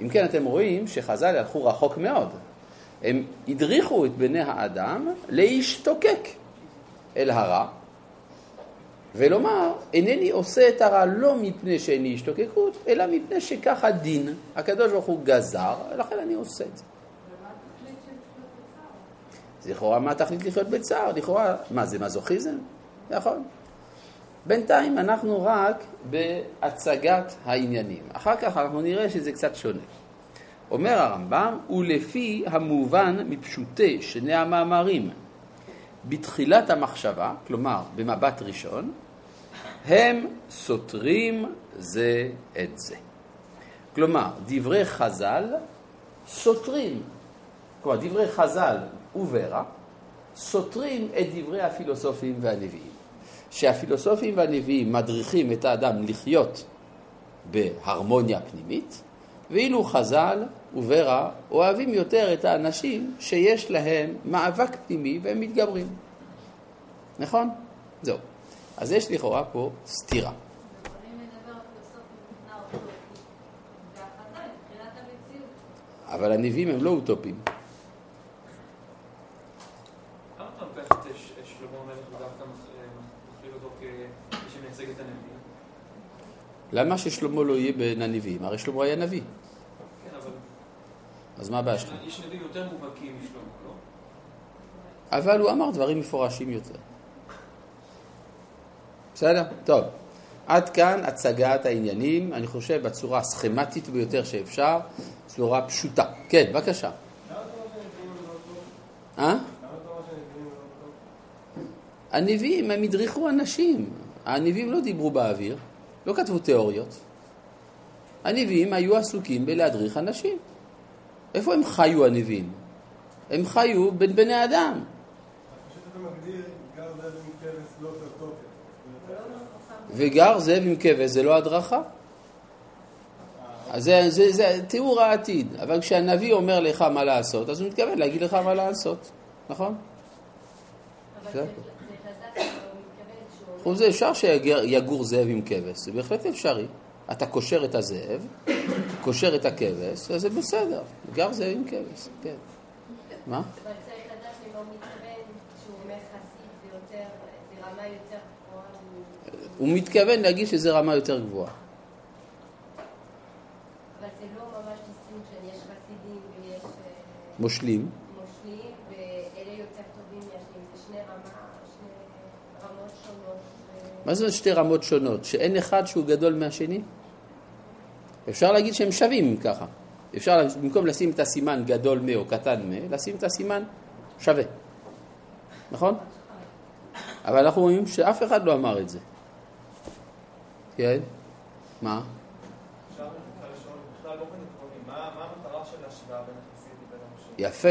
אם כן, אתם רואים שחז"ל הלכו רחוק מאוד. הם הדריכו את בני האדם להשתוקק אל הרע, ולומר, אינני עושה את הרע לא מפני שאיני השתוקקות, אלא מפני שכך הדין. הקדוש ברוך הוא גזר, לכן אני עושה את זה. אז לכאורה מה התכלית לחיות בצער? לכאורה, מה זה מזוכיזם? נכון. בינתיים אנחנו רק בהצגת העניינים. אחר כך אנחנו נראה שזה קצת שונה. אומר הרמב"ם, ולפי המובן מפשוטי שני המאמרים בתחילת המחשבה, כלומר במבט ראשון, הם סותרים זה את זה. כלומר, דברי חז"ל סותרים, כלומר דברי חז"ל וברא, סותרים את דברי הפילוסופים והנביאים. שהפילוסופים והנביאים מדריכים את האדם לחיות בהרמוניה פנימית, ואילו חז"ל וברא אוהבים יותר את האנשים שיש להם מאבק פנימי והם מתגברים. נכון? זהו. אז יש לכאורה פה סתירה. אבל הנביאים הם לא אוטופיים.
למה אתה לוקח את ש- את שלמה המלך ודווקא מכליל אותו כמי שמייצג את הנביאים?
למה ששלמה לא יהיה בין הנביאים? הרי שלמה היה נביא.
כן, אבל
אז מה הבעיה שלך?
יש נביאים יותר מובהקים משלמה, לא?
אבל הוא אמר דברים מפורשים יותר. בסדר? טוב. עד כאן הצגת העניינים, אני חושב בצורה הסכמטית ביותר שאפשר, צורה פשוטה. כן, בבקשה.
למה אתה אומר שהנביאים לא?
אה? הנביאים, הם הדריכו אנשים. הנביאים לא דיברו באוויר, לא כתבו תיאוריות. הנביאים היו עסוקים בלהדריך אנשים. איפה הם חיו הנביאים? הם חיו בין בני אדם. וגר זאב עם כבש זה לא הדרכה. אז זה, זה, זה תיאור העתיד, אבל כשהנביא אומר לך מה לעשות, אז הוא מתכוון להגיד לך מה לעשות, נכון?
אבל
זה-
מתכוון שהוא...
חוץ זה אפשר שיגור זאב עם כבש, זה בהחלט אפשרי. אתה קושר את הזאב, קושר את הכבש, אז זה בסדר. גר זאב עם כבש, כן. מה?
אם הוא מתכוון
להגיד שזה רמה יותר גבוהה.
אבל זה לא ממש distinction, יש חסידים ויש אה,
מושלים.
מושלים, ואלה יותר טובים מהשנים, זה שני רמה, שני רמות שונות. ו-
מה זה שתי רמות שונות? שאין אחד שהוא גדול מהשני? אפשר להגיד שהם שווים ככה. אפשר במקום לשים את הסימן גדול מ או קטן מ, לשים את הסימן שווה. נכון? אבל אנחנו רואים שאף אחד לא אמר את זה. כן? מה? יפה.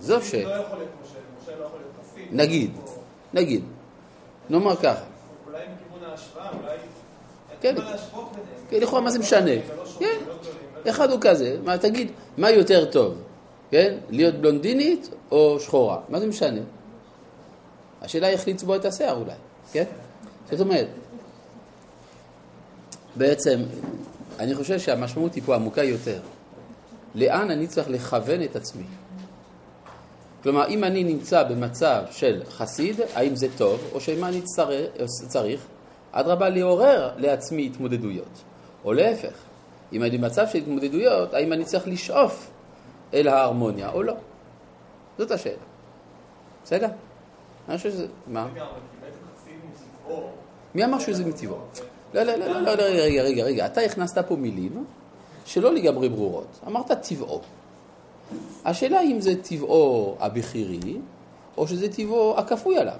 זו ש...
לא לא.
נגיד, נגיד. נאמר ככה.
ההשוואה, אולי...
כן. כן, לכאורה מה זה משנה?
לא
כן.
לא
אחד הוא כזה, מה תגיד, מה יותר טוב, כן? להיות בלונדינית או שחורה? מה זה משנה? השאלה היא איך לצבוע את השיער אולי, כן? זאת אומרת, בעצם, אני חושב שהמשמעות היא פה עמוקה יותר. לאן אני צריך לכוון את עצמי? כלומר, אם אני נמצא במצב של חסיד, האם זה טוב, או שמה אני צריך, צריך אדרבה, לעורר לעצמי התמודדויות. או להפך, אם אני במצב של התמודדויות, האם אני צריך לשאוף אל ההרמוניה או לא? זאת השאלה. בסדר? אני חושב שזה... מה? מי אמר שזה מטבעו? לא, לא, לא, לא, לא, לא, רגע, רגע, רגע. אתה הכנסת פה מילים שלא לגמרי ברורות. אמרת טבעו. השאלה אם זה טבעו הבכירי, או שזה טבעו הכפוי עליו.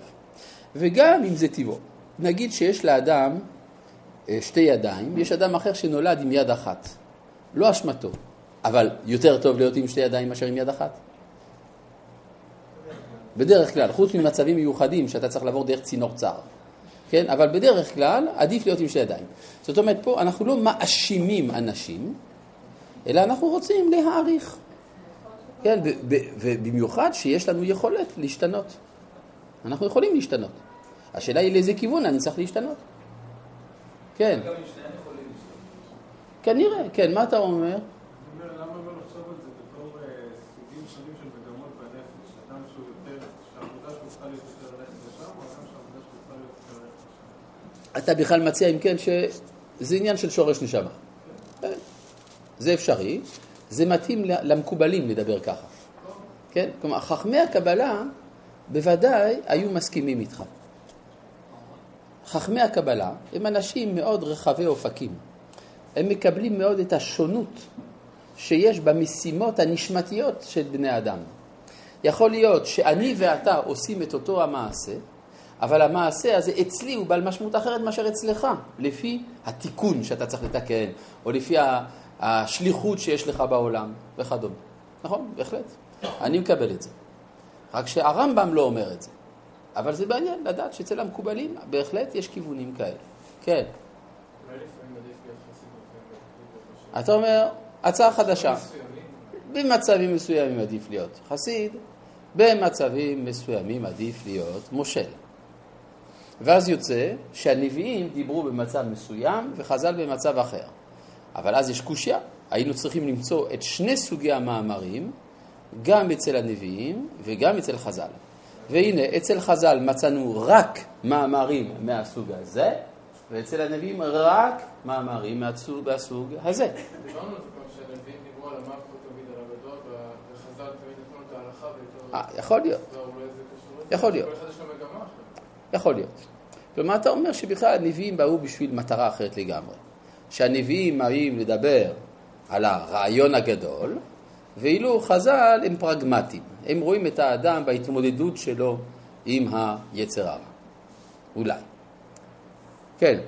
וגם אם זה טבעו. נגיד שיש לאדם אה, שתי ידיים, יש אדם אחר שנולד עם יד אחת. לא אשמתו, אבל יותר טוב להיות עם שתי ידיים מאשר עם יד אחת. בדרך כלל, חוץ ממצבים מיוחדים שאתה צריך לעבור דרך צינור צר. כן? אבל בדרך כלל עדיף להיות עם שתי ידיים. זאת אומרת, פה אנחנו לא מאשימים אנשים, אלא אנחנו רוצים להעריך. כן, ובמיוחד שיש לנו יכולת להשתנות. אנחנו יכולים להשתנות. השאלה היא לאיזה כיוון אני צריך להשתנות. כן. כנראה, כן, מה אתה אומר? אתה בכלל מציע, אם כן, שזה עניין של שורש נשמה. כן. זה אפשרי, זה מתאים למקובלים לדבר ככה. כן? כלומר, חכמי הקבלה בוודאי היו מסכימים איתך. חכמי הקבלה הם אנשים מאוד רחבי אופקים. הם מקבלים מאוד את השונות שיש במשימות הנשמתיות של בני אדם. יכול להיות שאני ואתה עושים את אותו המעשה, אבל המעשה הזה אצלי הוא בעל משמעות אחרת מאשר אצלך, לפי התיקון שאתה צריך לתקן, או לפי השליחות שיש לך בעולם וכדומה. נכון? בהחלט. אני מקבל את זה. רק שהרמב"ם לא אומר את זה. אבל זה מעניין לדעת שאצל המקובלים בהחלט יש כיוונים כאלה. כן. אתה אומר, הצעה חדשה. במצבים מסוימים עדיף להיות חסיד, במצבים מסוימים עדיף להיות מושל. ואז יוצא שהנביאים דיברו במצב מסוים וחז"ל במצב אחר. אבל אז יש קושייה, היינו צריכים למצוא את שני סוגי המאמרים, גם אצל הנביאים וגם אצל חז"ל. והנה, אצל חז"ל מצאנו רק מאמרים מהסוג הזה, ואצל הנביאים רק מאמרים מהסוג, מהסוג הזה.
דיברנו על זה פעם שהנביאים דיברו על המוות תמיד על הגדול, וחז"ל תמיד נתנו את ההלכה ויותר...
אה, יכול להיות.
לא.
יכול להיות. יכול להיות. כלומר, אתה אומר שבכלל הנביאים באו בשביל מטרה אחרת לגמרי. שהנביאים באים לדבר על הרעיון הגדול, ואילו חז"ל הם פרגמטיים. הם רואים את האדם בהתמודדות שלו עם היצר הרע. אולי. כן.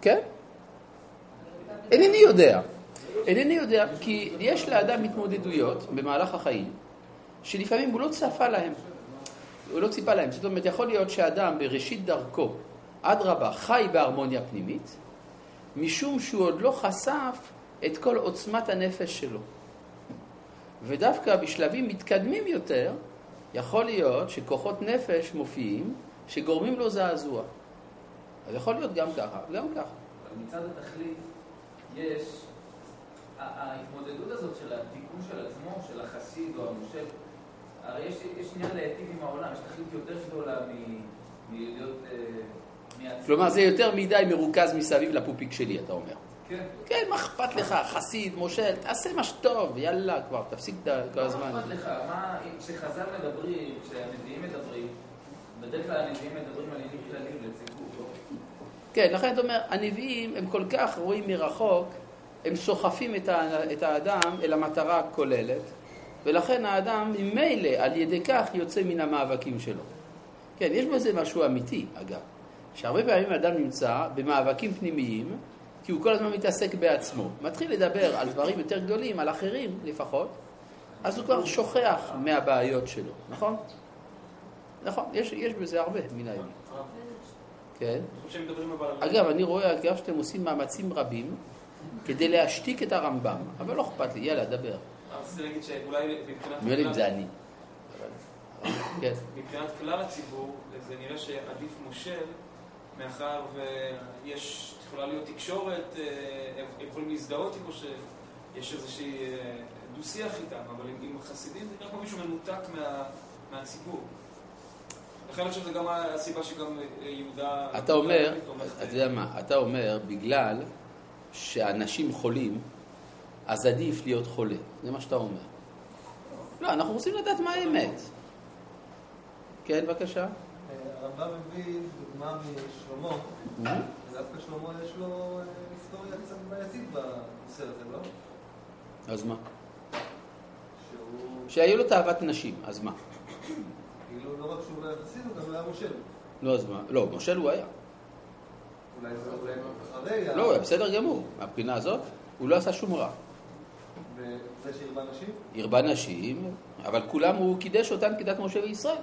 כן? אינני יודע. אינני יודע, כי יש לאדם התמודדויות במהלך החיים, שלפעמים הוא לא צפה להם. הוא לא ציפה להם. זאת אומרת, יכול להיות שאדם בראשית דרכו, אדרבה, חי בהרמוניה פנימית, משום שהוא עוד לא חשף את כל עוצמת הנפש שלו. ודווקא בשלבים מתקדמים יותר, יכול להיות שכוחות נפש מופיעים שגורמים לו זעזוע. אז יכול להיות גם ככה, גם ככה.
אבל מצד התכלית יש, ההתמודדות הזאת של התיקון של עצמו, של החסיד או המושל, הרי יש, יש עניין להיטיב עם העולם, יש תכלית יותר גדולה מ- מלהיות אה.
כלומר, זה יותר מדי מרוכז מסביב לפופיק שלי, אתה אומר.
כן.
כן, מה אכפת לך, חסיד, מושל, תעשה מה שטוב, יאללה, כבר, תפסיק כל הזמן.
מה אכפת לך? מה, כשחז"ל מדברים, כשהנביאים מדברים, בדרך כלל הנביאים מדברים על עניינים כלליים לציבור, לא?
כן, לכן אתה אומר, הנביאים הם כל כך רואים מרחוק, הם סוחפים את, האדם אל המטרה הכוללת, ולכן האדם ממילא על ידי כך יוצא מן המאבקים שלו. כן, יש בזה משהו אמיתי, אגב, שהרבה פעמים האדם נמצא במאבקים פנימיים, כי הוא כל הזמן מתעסק בעצמו. מתחיל לדבר על דברים יותר גדולים, על אחרים לפחות, אז הוא כבר שוכח מהבעיות שלו, נכון? נכון, יש, יש בזה הרבה מן האמת. כן. אגב, אני רואה אגב שאתם עושים מאמצים רבים כדי להשתיק את הרמב"ם, אבל לא אכפת לי, יאללה, דבר.
רציתי להגיד שאולי מבחינת...
נראה לי זה אני. כן.
מבחינת כלל הציבור, זה נראה שעדיף מושל, מאחר ויש, יכולה להיות תקשורת, אה, הם יכולים להזדהות עם מושל, יש איזושהי אה, דו-שיח איתם, אבל עם, חסידים זה נראה כמו מישהו מנותק מה, מהציבור. לכן אני חושב שזו גם הסיבה שגם אה, יהודה...
אתה אומר, אתה יודע מה, אתה אומר, בגלל שאנשים חולים, אז עדיף להיות חולה. זה מה שאתה אומר. לא, אנחנו רוצים לדעת מה האמת. כן, בבקשה.
הרמב"ם מביא דוגמה משלמה, ודווקא שלמה יש לו אה, היסטוריה קצת בעייתית בנושא הזה, לא?
אז מה? שהיו לו תאוות נשים, אז מה?
כאילו, לא רק שהוא לא היה חסיד, הוא גם היה מושל.
לא, אז מה? לא, מושל הוא היה.
אולי זה אחרי,
לא, היה בסדר גמור. מהבחינה הזאת, הוא לא עשה שום רע.
וזה שהרבה נשים?
הרבה נשים, אבל כולם, הוא קידש אותם כדת משה וישראל.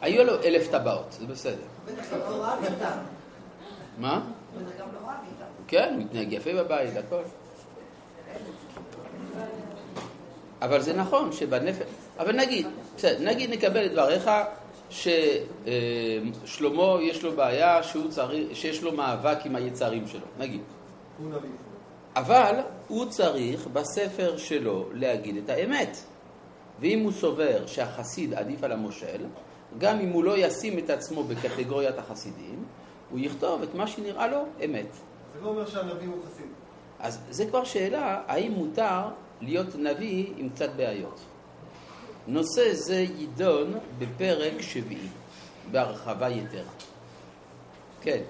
היו לו אלף טבעות, זה בסדר.
בטח גם לא רב איתם.
מה?
בטח גם לא רב איתם.
כן, הוא התנהג יפה בבית, הכל. אבל זה נכון שבנפש... אבל נגיד, בסדר, נגיד נקבל את דבריך ששלמה יש לו בעיה שהוא צריך, שיש לו מאבק עם היצרים שלו, נגיד.
הוא נביא.
אבל הוא צריך בספר שלו להגיד את האמת. ואם הוא סובר שהחסיד עדיף על המושל, גם אם הוא לא ישים את עצמו בקטגוריית החסידים, הוא יכתוב את מה שנראה לו אמת.
זה לא אומר שהנביא הוא חסיד.
אז זה כבר שאלה, האם מותר להיות נביא עם קצת בעיות. נושא זה יידון בפרק שביעי, בהרחבה יתרה. כן.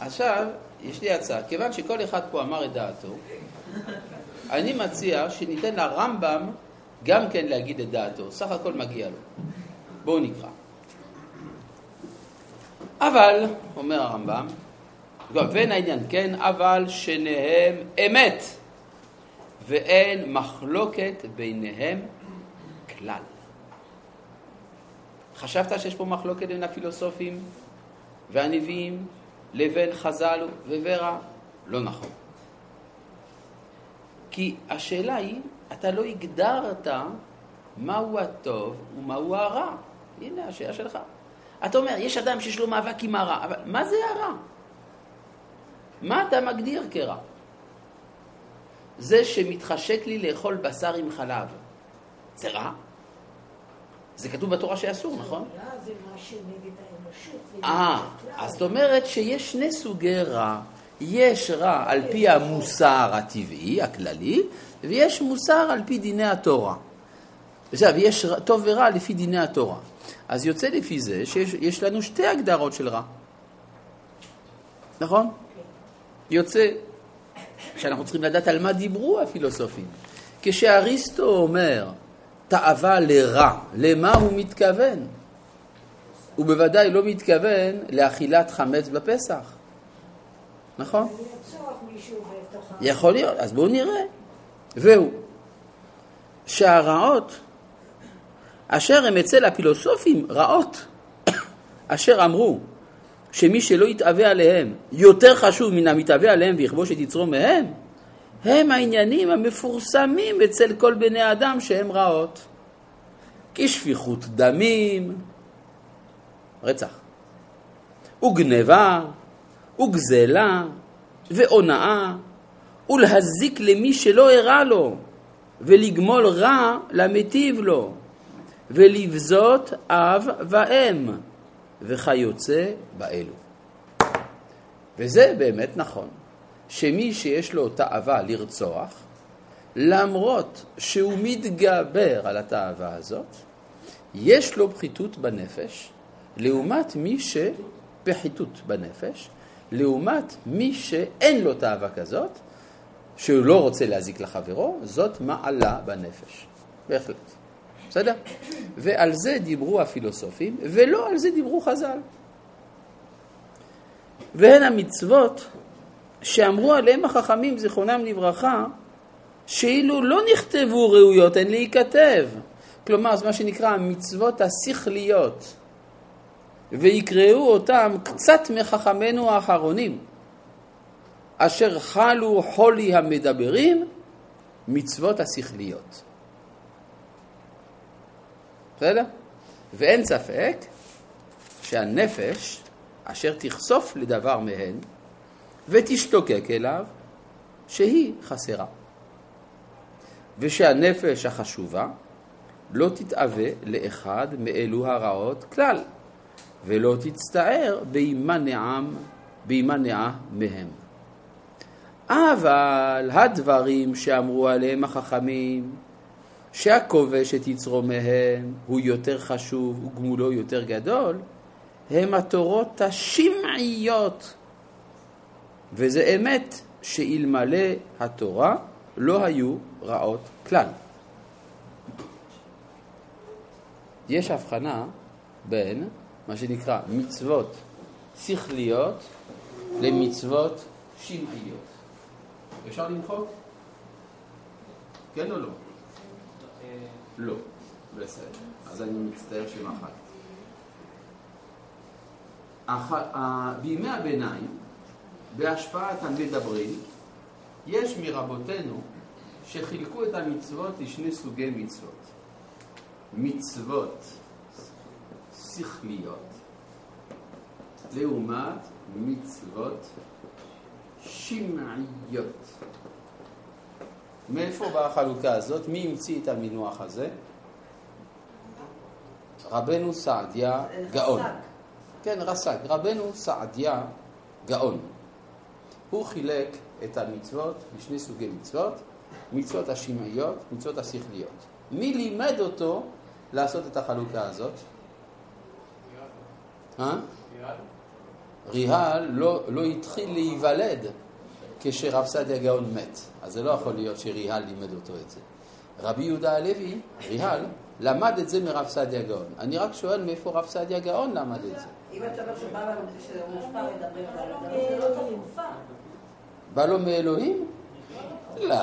עכשיו, יש לי הצעה. כיוון שכל אחד פה אמר את דעתו, אני מציע שניתן לרמב"ם גם כן להגיד את דעתו. סך הכל מגיע לו. בואו נקרא. אבל, אומר הרמב"ם, ואין העניין כן, אבל שניהם אמת, ואין מחלוקת ביניהם כלל. חשבת שיש פה מחלוקת בין הפילוסופים והנביאים לבין חז"ל וור"ה? לא נכון. כי השאלה היא, אתה לא הגדרת מהו הטוב ומהו הרע. הנה השאלה שלך. אתה אומר, יש אדם שיש לו מאבק עם הרע, אבל מה זה הרע? מה אתה מגדיר כרע? זה שמתחשק לי לאכול בשר עם חלב, זה רע? זה כתוב בתורה שאסור, נכון?
זה משהו נגד האנושות.
אה. אז זאת אומרת שיש שני סוגי רע. יש רע על פי המוסר הטבעי, הכללי, ויש מוסר על פי דיני התורה. עכשיו, יש רע- טוב ורע לפי דיני התורה. אז יוצא לפי זה שיש יש לנו שתי הגדרות של רע. נכון? יוצא שאנחנו צריכים לדעת על מה דיברו הפילוסופים. כשאריסטו אומר תאווה לרע, למה הוא מתכוון? הוא בוודאי לא מתכוון לאכילת חמץ בפסח, נכון? יכול להיות, אז בואו נראה. והוא, שהרעות, אשר הם אצל הפילוסופים רעות, אשר אמרו שמי שלא יתאווה עליהם יותר חשוב מן המתאווה עליהם ויכבוש את יצרו מהם, הם העניינים המפורסמים אצל כל בני האדם שהם רעות. כשפיכות דמים, רצח, וגנבה, וגזלה, והונאה, ולהזיק למי שלא הרע לו, ולגמול רע למטיב לו, ולבזות אב ואם, וכיוצא באלו. וזה באמת נכון, שמי שיש לו תאווה לרצוח, למרות שהוא מתגבר על התאווה הזאת, יש לו פחיתות בנפש, לעומת מי ש... פחיתות בנפש, לעומת מי שאין לו תאווה כזאת, שהוא לא רוצה להזיק לחברו, זאת מעלה בנפש. בהחלט. בסדר? ועל זה דיברו הפילוסופים, ולא על זה דיברו חז"ל. והן המצוות שאמרו עליהם החכמים, זיכרונם לברכה, שאילו לא נכתבו ראויות, הן להיכתב. כלומר, זה מה שנקרא המצוות השכליות. ויקראו אותם קצת מחכמינו האחרונים, אשר חלו חולי המדברים, מצוות השכליות. בסדר? ואין ספק שהנפש אשר תחשוף לדבר מהן ותשתוקק אליו, שהיא חסרה. ושהנפש החשובה לא תתאווה לאחד מאלו הרעות כלל, ולא תצטער בהימנעם, בהימנעה מהם. אבל הדברים שאמרו עליהם החכמים, שהכובש את יצרו מהם הוא יותר חשוב וגמולו יותר גדול, הם התורות השמעיות. וזה אמת שאלמלא התורה לא היו רעות כלל. יש הבחנה בין מה שנקרא מצוות שכליות למצוות שמעיות. אפשר למחוק? כן או לא? לא. בסדר. אז אני מצטער שמחקתי. בימי הביניים, בהשפעת המדברים, יש מרבותינו שחילקו את המצוות לשני סוגי מצוות. מצוות שכליות, לעומת מצוות שמעיות. מאיפה באה החלוקה הזאת? מי המציא את המינוח הזה? רבנו סעדיה גאון. כן, רס"ג. רבנו סעדיה גאון. הוא חילק את המצוות לשני סוגי מצוות, מצוות השמעיות, מצוות השכליות. מי לימד אותו לעשות את החלוקה הזאת? אה? ריהל לא, לא התחיל להיוולד כשרב סעדיה גאון מת, אז זה לא יכול להיות שריהל לימד אותו את זה. רבי יהודה הלוי, ריהל, למד את זה מרב סעדיה גאון. אני רק שואל מאיפה רב סעדיה גאון למד את זה.
אם אתה אומר שבא לנו שזה מושפע מדברים על זה, לא תמיד.
בא לו מאלוהים? לא.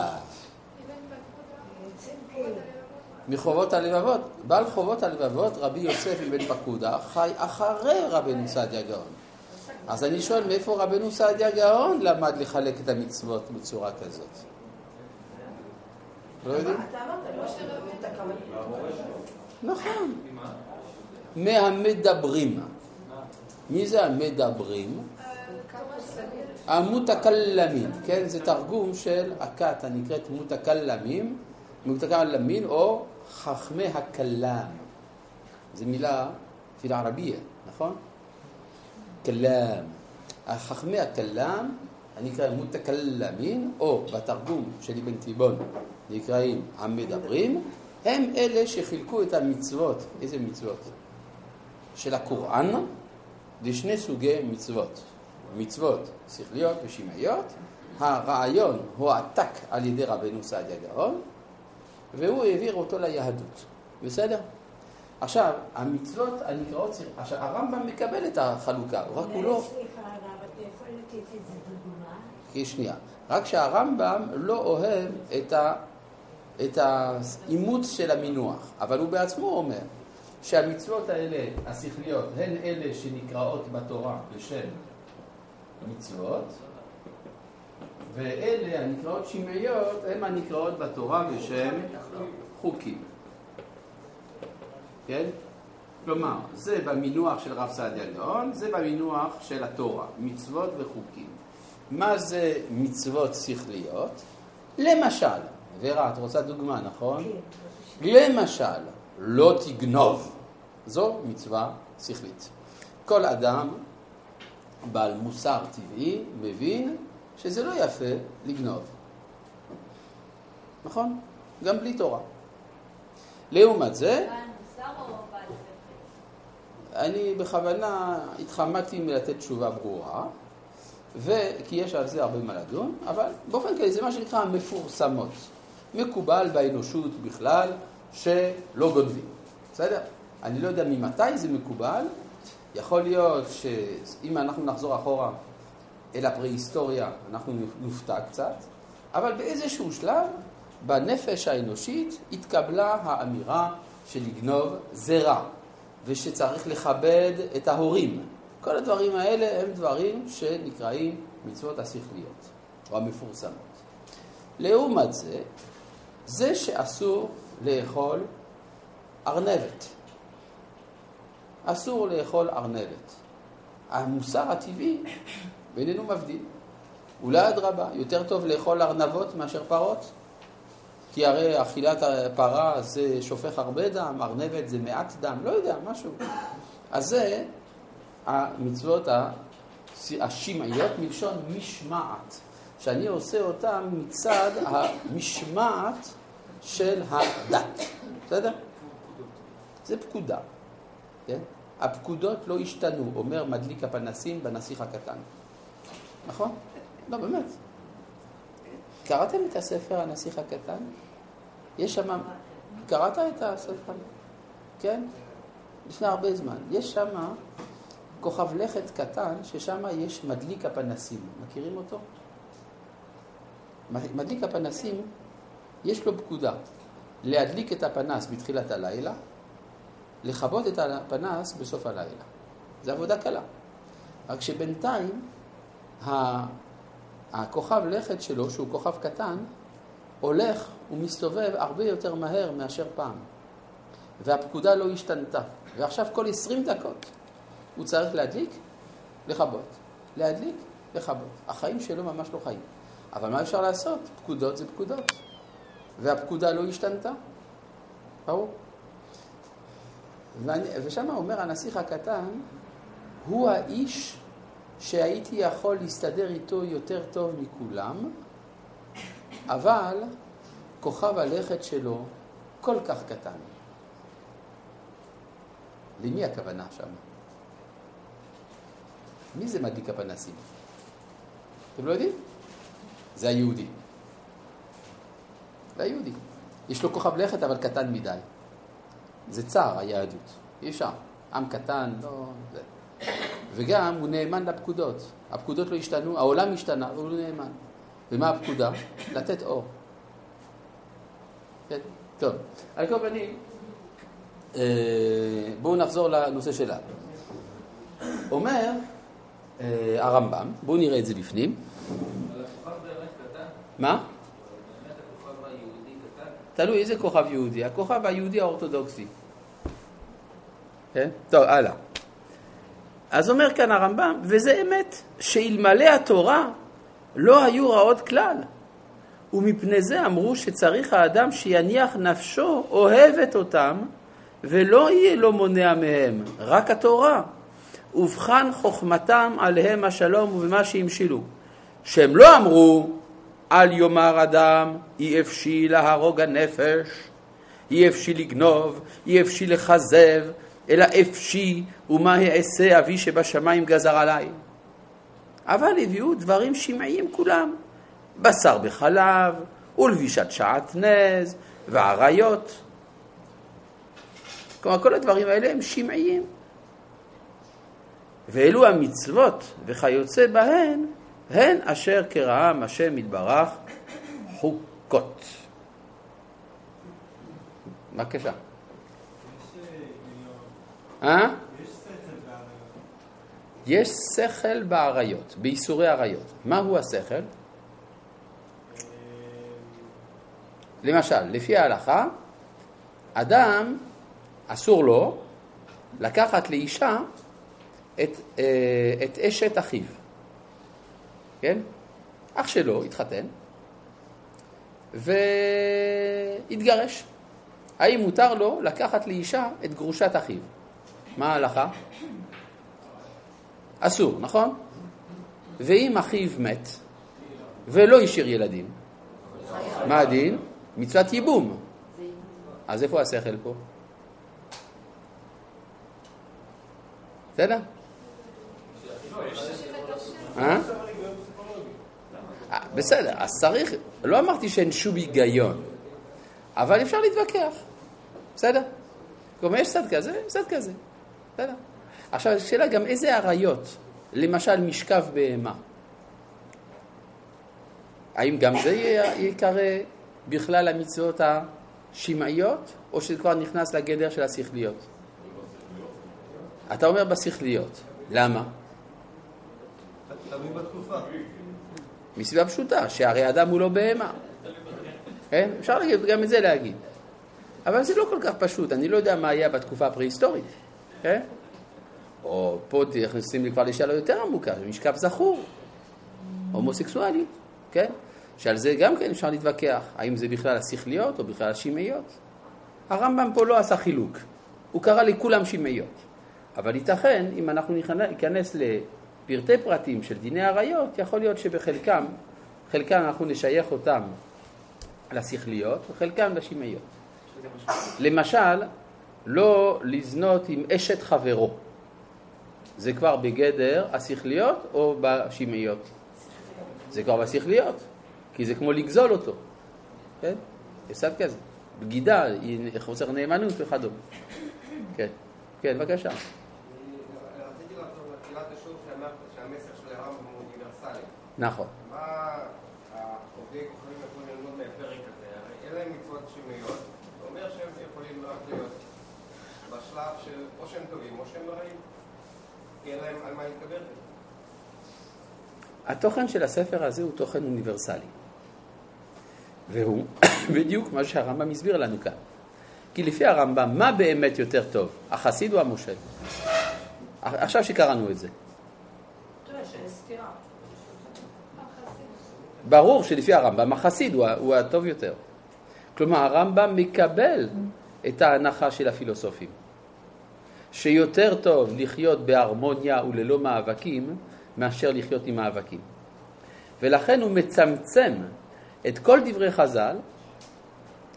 מחובות הלבבות. בעל חובות הלבבות, רבי יוסף אבן פקודה, חי אחרי רבנו סעדיה גאון. אז אני שואל, מאיפה רבנו סעדיה גאון למד לחלק את המצוות בצורה כזאת? לא יודעים? נכון. מהמדברים. מי זה המדברים? המותקלמים, כן? זה תרגום של הכת הנקראת מותקלמים, מותקלמים או חכמי הכלם. זו מילה פילערבייה, נכון? כלם. חכמי הכלם הנקרא מותקלמים, או בתרגום של אבן תיבון נקראים המדברים, הם אלה שחילקו את המצוות, איזה מצוות? של הקוראן לשני סוגי מצוות. מצוות שכליות ושמעיות. הרעיון הועתק על ידי רבנו סעדיה גאון, והוא העביר אותו ליהדות. בסדר? עכשיו, המצוות הנקראות, שכ- עכשיו הרמב"ם מקבל את החלוקה, רק הוא לא...
סליחה, הרב, אתה יכול לתת איזה דוגמה?
כי שנייה. רק שהרמב"ם לא אוהב את, ה, את האימוץ של המינוח, אבל הוא בעצמו אומר שהמצוות האלה, השכליות, הן אלה שנקראות בתורה בשם מצוות, ואלה הנקראות שמעיות, הן הנקראות בתורה בשם חוקים. כן? כלומר, זה במינוח של רב סעדיה גאון, זה במינוח של התורה, מצוות וחוקים. מה זה מצוות שכליות? למשל, ורה, את רוצה דוגמה, נכון?
כן.
למשל, לא תגנוב. זו מצווה שכלית. כל אדם בעל מוסר טבעי מבין שזה לא יפה לגנוב. נכון? גם בלי תורה. לעומת זה,
שכל?
אני בכוונה התחמקתי מלתת תשובה ברורה, וכי יש על זה הרבה מה לדון, אבל באופן כללי זה מה שנקרא מפורסמות. מקובל באנושות בכלל שלא גונבים, בסדר? אני לא יודע ממתי זה מקובל, יכול להיות שאם אנחנו נחזור אחורה אל הפרה-היסטוריה, אנחנו נופתע קצת, אבל באיזשהו שלב, בנפש האנושית התקבלה האמירה שלגנוב זה רע, ושצריך לכבד את ההורים. כל הדברים האלה הם דברים שנקראים מצוות השכליות, או המפורסמות. לעומת זה, זה שאסור לאכול ארנבת. אסור לאכול ארנבת. המוסר הטבעי בינינו מבדיל. אולי אדרבה, יותר טוב לאכול ארנבות מאשר פרות? כי הרי אכילת הפרה זה שופך הרבה דם, ארנבת זה מעט דם, לא יודע, משהו. אז זה המצוות השמעיות מלשון משמעת, שאני עושה אותן מצד המשמעת של הדת, בסדר? זה פקודה, כן? הפקודות לא השתנו, אומר מדליק הפנסים בנסיך הקטן. נכון? לא, באמת. קראתם את הספר הנסיך הקטן? יש שם... קראת את הספר? כן? לפני הרבה זמן. יש שם כוכב לכת קטן, ששם יש מדליק הפנסים. מכירים אותו? מדליק הפנסים, יש לו פקודה. להדליק את הפנס בתחילת הלילה, לכבות את הפנס בסוף הלילה. זו עבודה קלה. רק שבינתיים הכוכב לכת שלו, שהוא כוכב קטן, הולך ומסתובב הרבה יותר מהר מאשר פעם. והפקודה לא השתנתה. ועכשיו כל 20 דקות הוא צריך להדליק, לכבות. להדליק, לכבות. החיים שלו ממש לא חיים. אבל מה אפשר לעשות? פקודות זה פקודות. והפקודה לא השתנתה. ברור. ושם אומר הנסיך הקטן, הוא האיש שהייתי יכול להסתדר איתו יותר טוב מכולם, אבל כוכב הלכת שלו כל כך קטן. למי הכוונה שם? מי זה מדליק הפנסים? אתם לא יודעים? זה היהודי. זה היהודי. יש לו כוכב לכת אבל קטן מדי. זה צער היהדות. אי אפשר. עם קטן, לא... זה. וגם הוא נאמן לפקודות. הפקודות לא השתנו, העולם השתנה, הוא נאמן. ומה הפקודה? לתת אור. כן, טוב. על כל פנים, אה, בואו נחזור לנושא שלנו. אומר אה, הרמב"ם, בואו נראה את זה בפנים. מה? תלוי איזה כוכב יהודי. הכוכב היהודי האורתודוקסי. כן? טוב, הלאה. אז אומר כאן הרמב"ם, וזה אמת, שאלמלא התורה לא היו רעות כלל. ומפני זה אמרו שצריך האדם שיניח נפשו אוהבת אותם, ולא יהיה לו מונע מהם, רק התורה. ובחן חוכמתם עליהם השלום ובמה שהמשילו. שהם לא אמרו, אל יאמר אדם, אי אפשי להרוג הנפש, אי אפשי לגנוב, אי אפשי לכזב, אלא אפשי, ומה אעשה אבי שבשמיים גזר עליי. אבל הביאו דברים שמעיים כולם, בשר בחלב, ולבישת שעטנז, ועריות. כלומר, כל הדברים האלה הם שמעיים. ואלו המצוות וכיוצא בהן, הן אשר כרעם השם יתברך חוקות. בבקשה. אה? יש שכל באריות, בייסורי עריות. מהו השכל? למשל, לפי ההלכה, אדם, אסור לו לקחת לאישה את, אה, את אשת אחיו. כן? אח שלו התחתן והתגרש. האם מותר לו לקחת לאישה את גרושת אחיו? מה ההלכה? אסור, נכון? ואם אחיו מת ולא השאיר ילדים, מה הדין? מצוות ייבום. אז איפה השכל פה? בסדר? אה? אה, בסדר, אז צריך, לא אמרתי שאין שום היגיון, אבל אפשר להתווכח, בסדר? כלומר, יש צד כזה, צד כזה, בסדר. עכשיו, השאלה גם איזה עריות, למשל משכב בהמה, האם גם זה ייקרא בכלל המצוות השמעיות, או שזה כבר נכנס לגדר של השכליות? אתה אומר בשכליות, למה?
תלוי בתקופה.
מסיבה פשוטה, שהרי אדם הוא לא בהמה. כן? אפשר להגיד, גם את זה להגיד. אבל זה לא כל כך פשוט, אני לא יודע מה היה בתקופה הפרה-היסטורית, כן? או פה נכנסים כבר לשאלה יותר עמוקה, משכב זכור, הומוסקסואלי, כן? שעל זה גם כן אפשר להתווכח, האם זה בכלל השכליות או בכלל השמעיות. הרמב"ם פה לא עשה חילוק, הוא קרא לכולם שמעיות. אבל ייתכן, אם אנחנו ניכנס לפרטי פרטים של דיני עריות, יכול להיות שבחלקם, חלקם אנחנו נשייך אותם לשכליות וחלקם לשמעיות. למשל, לא לזנות עם אשת חברו. זה כבר בגדר השכליות או בשמעיות? זה כבר בשכליות, כי זה כמו לגזול אותו, כן? הפסד כזה, בגידה, חוסר נאמנות וכדומה. כן, כן, בבקשה. נכון.
מה עובדי כוכבים יכולים ללמוד מהפרק הזה? הרי אין להם מצוות שינויות, זה אומר שהם יכולים רק להיות בשלב של או שהם טובים או שהם רעים, כי אין להם על מה להתקבל.
התוכן של הספר הזה הוא תוכן אוניברסלי. והוא בדיוק מה שהרמב"ם הסביר לנו כאן. כי לפי הרמב"ם, מה באמת יותר טוב, החסיד או המושל? עכשיו שקראנו את זה. ברור שלפי הרמב"ם החסיד הוא, הוא הטוב יותר. כלומר, הרמב"ם מקבל את ההנחה של הפילוסופים, שיותר טוב לחיות בהרמוניה וללא מאבקים, מאשר לחיות עם מאבקים. ולכן הוא מצמצם את כל דברי חז"ל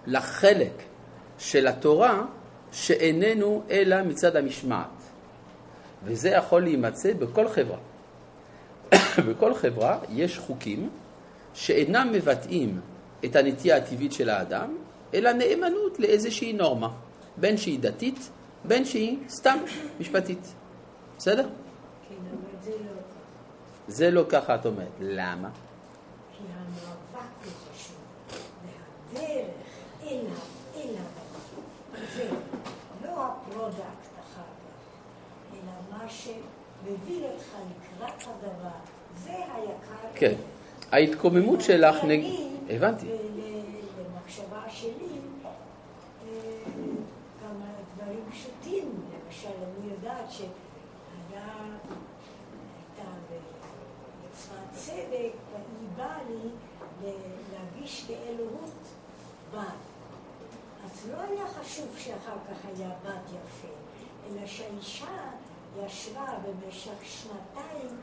לחלק של התורה שאיננו אלא מצד המשמעת. וזה יכול להימצא בכל חברה. בכל חברה יש חוקים שאינם מבטאים את הנטייה הטבעית של האדם, אלא נאמנות לאיזושהי נורמה, בין שהיא דתית, בין שהיא סתם משפטית. בסדר?
כן, לא.
זה לא ככה את אומרת. למה?
כי המאבק הוא חשוב, והדרך אל ה- אל הדבר, זה לא ה product אחר כך, אלא מה שמביא אותך לקראת הדבר, זה היקר.
כן. ההתקוממות שלך נג...
אני,
הבנתי.
למחשבה שלי, אה, כמה דברים פשוטים, למשל, אני יודעת שהיה, הייתה במצוות צדק, והיא באה לי להגיש לאלוהות בת. אז לא היה חשוב שאחר כך היה בת יפה, אלא שהאישה ישבה במשך שנתיים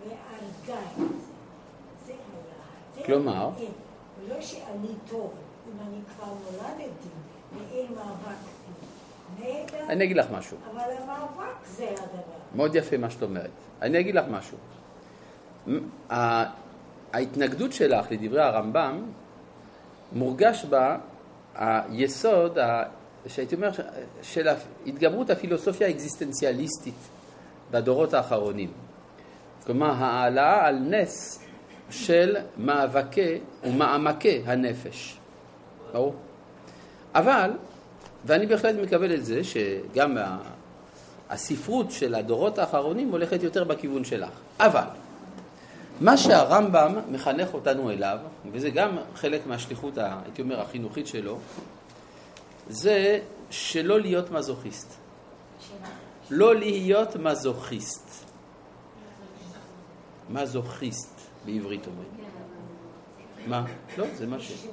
והרגה את זה. זה היה.
כלומר?
כן. ולא שאני טוב, אם אני כבר נולדתי ואין מאבק. נהדר,
אני אגיד לך משהו.
אבל המאבק זה הדבר.
מאוד יפה מה שאת אומרת. אני אגיד לך משהו. ההתנגדות שלך לדברי הרמב"ם, מורגש בה היסוד, שהייתי אומר, של התגברות הפילוסופיה האקזיסטנציאליסטית בדורות האחרונים. כלומר, העלאה על נס של מאבקי ומעמקי הנפש. ברור? אבל, ואני בהחלט מקבל את זה, שגם הספרות של הדורות האחרונים הולכת יותר בכיוון שלך. אבל, מה שהרמב"ם מחנך אותנו אליו, וזה גם חלק מהשליחות, הייתי אומר, החינוכית שלו, זה שלא להיות מזוכיסט. לא להיות מזוכיסט. מזוכיסט בעברית אומרים. מה? לא, זה מה ש...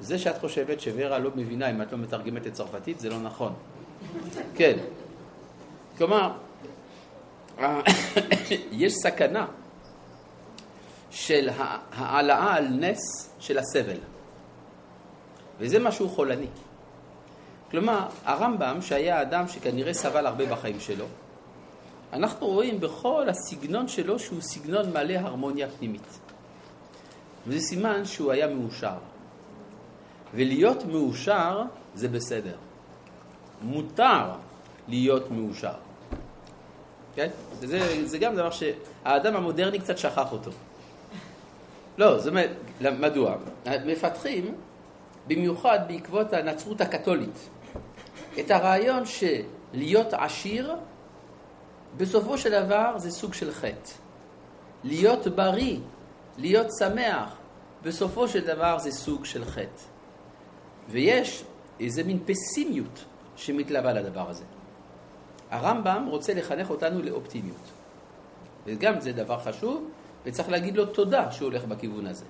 זה שאת חושבת שוורה לא מבינה אם את לא מתרגמת לצרפתית, זה לא נכון. כן. כלומר, יש סכנה של העלאה על נס של הסבל. וזה משהו חולני. כלומר, הרמב"ם, שהיה אדם שכנראה סבל הרבה בחיים שלו, אנחנו רואים בכל הסגנון שלו שהוא סגנון מלא הרמוניה פנימית. וזה סימן שהוא היה מאושר. ולהיות מאושר זה בסדר. מותר להיות מאושר. כן? זה, זה גם דבר שהאדם המודרני קצת שכח אותו. לא, זאת מדוע? מפתחים, במיוחד בעקבות הנצרות הקתולית, את הרעיון שלהיות עשיר, בסופו של דבר זה סוג של חטא. להיות בריא, להיות שמח, בסופו של דבר זה סוג של חטא. ויש איזה מין פסימיות שמתלווה לדבר הזה. הרמב"ם רוצה לחנך אותנו לאופטימיות. וגם זה דבר חשוב, וצריך להגיד לו תודה שהוא הולך בכיוון הזה.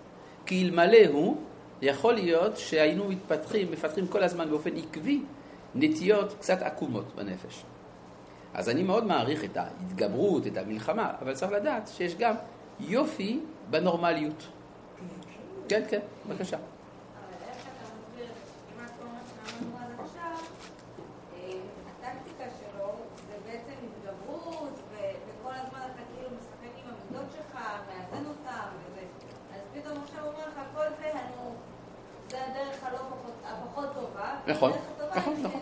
כי אלמלא הוא, יכול להיות שהיינו מתפתחים, מפתחים כל הזמן באופן עקבי נטיות קצת עקומות בנפש. אז אני מאוד מעריך את ההתגברות, את המלחמה, אבל צריך לדעת שיש גם יופי בנורמליות. כן, כן, בבקשה.
אבל איך אתה מסביר את כמעט כל מה שאמרנו עד עכשיו, אה, הטקטיקה שלו זה בעצם התגברות, ו- וכל הזמן אתה כאילו משחק עם המידות שלך, מאזן אותם, וזה. אז פתאום עכשיו הוא אומר לך, כל זה, נו, זה הדרך הלא פחות, הפחות טובה.
נכון, נכון, נכון.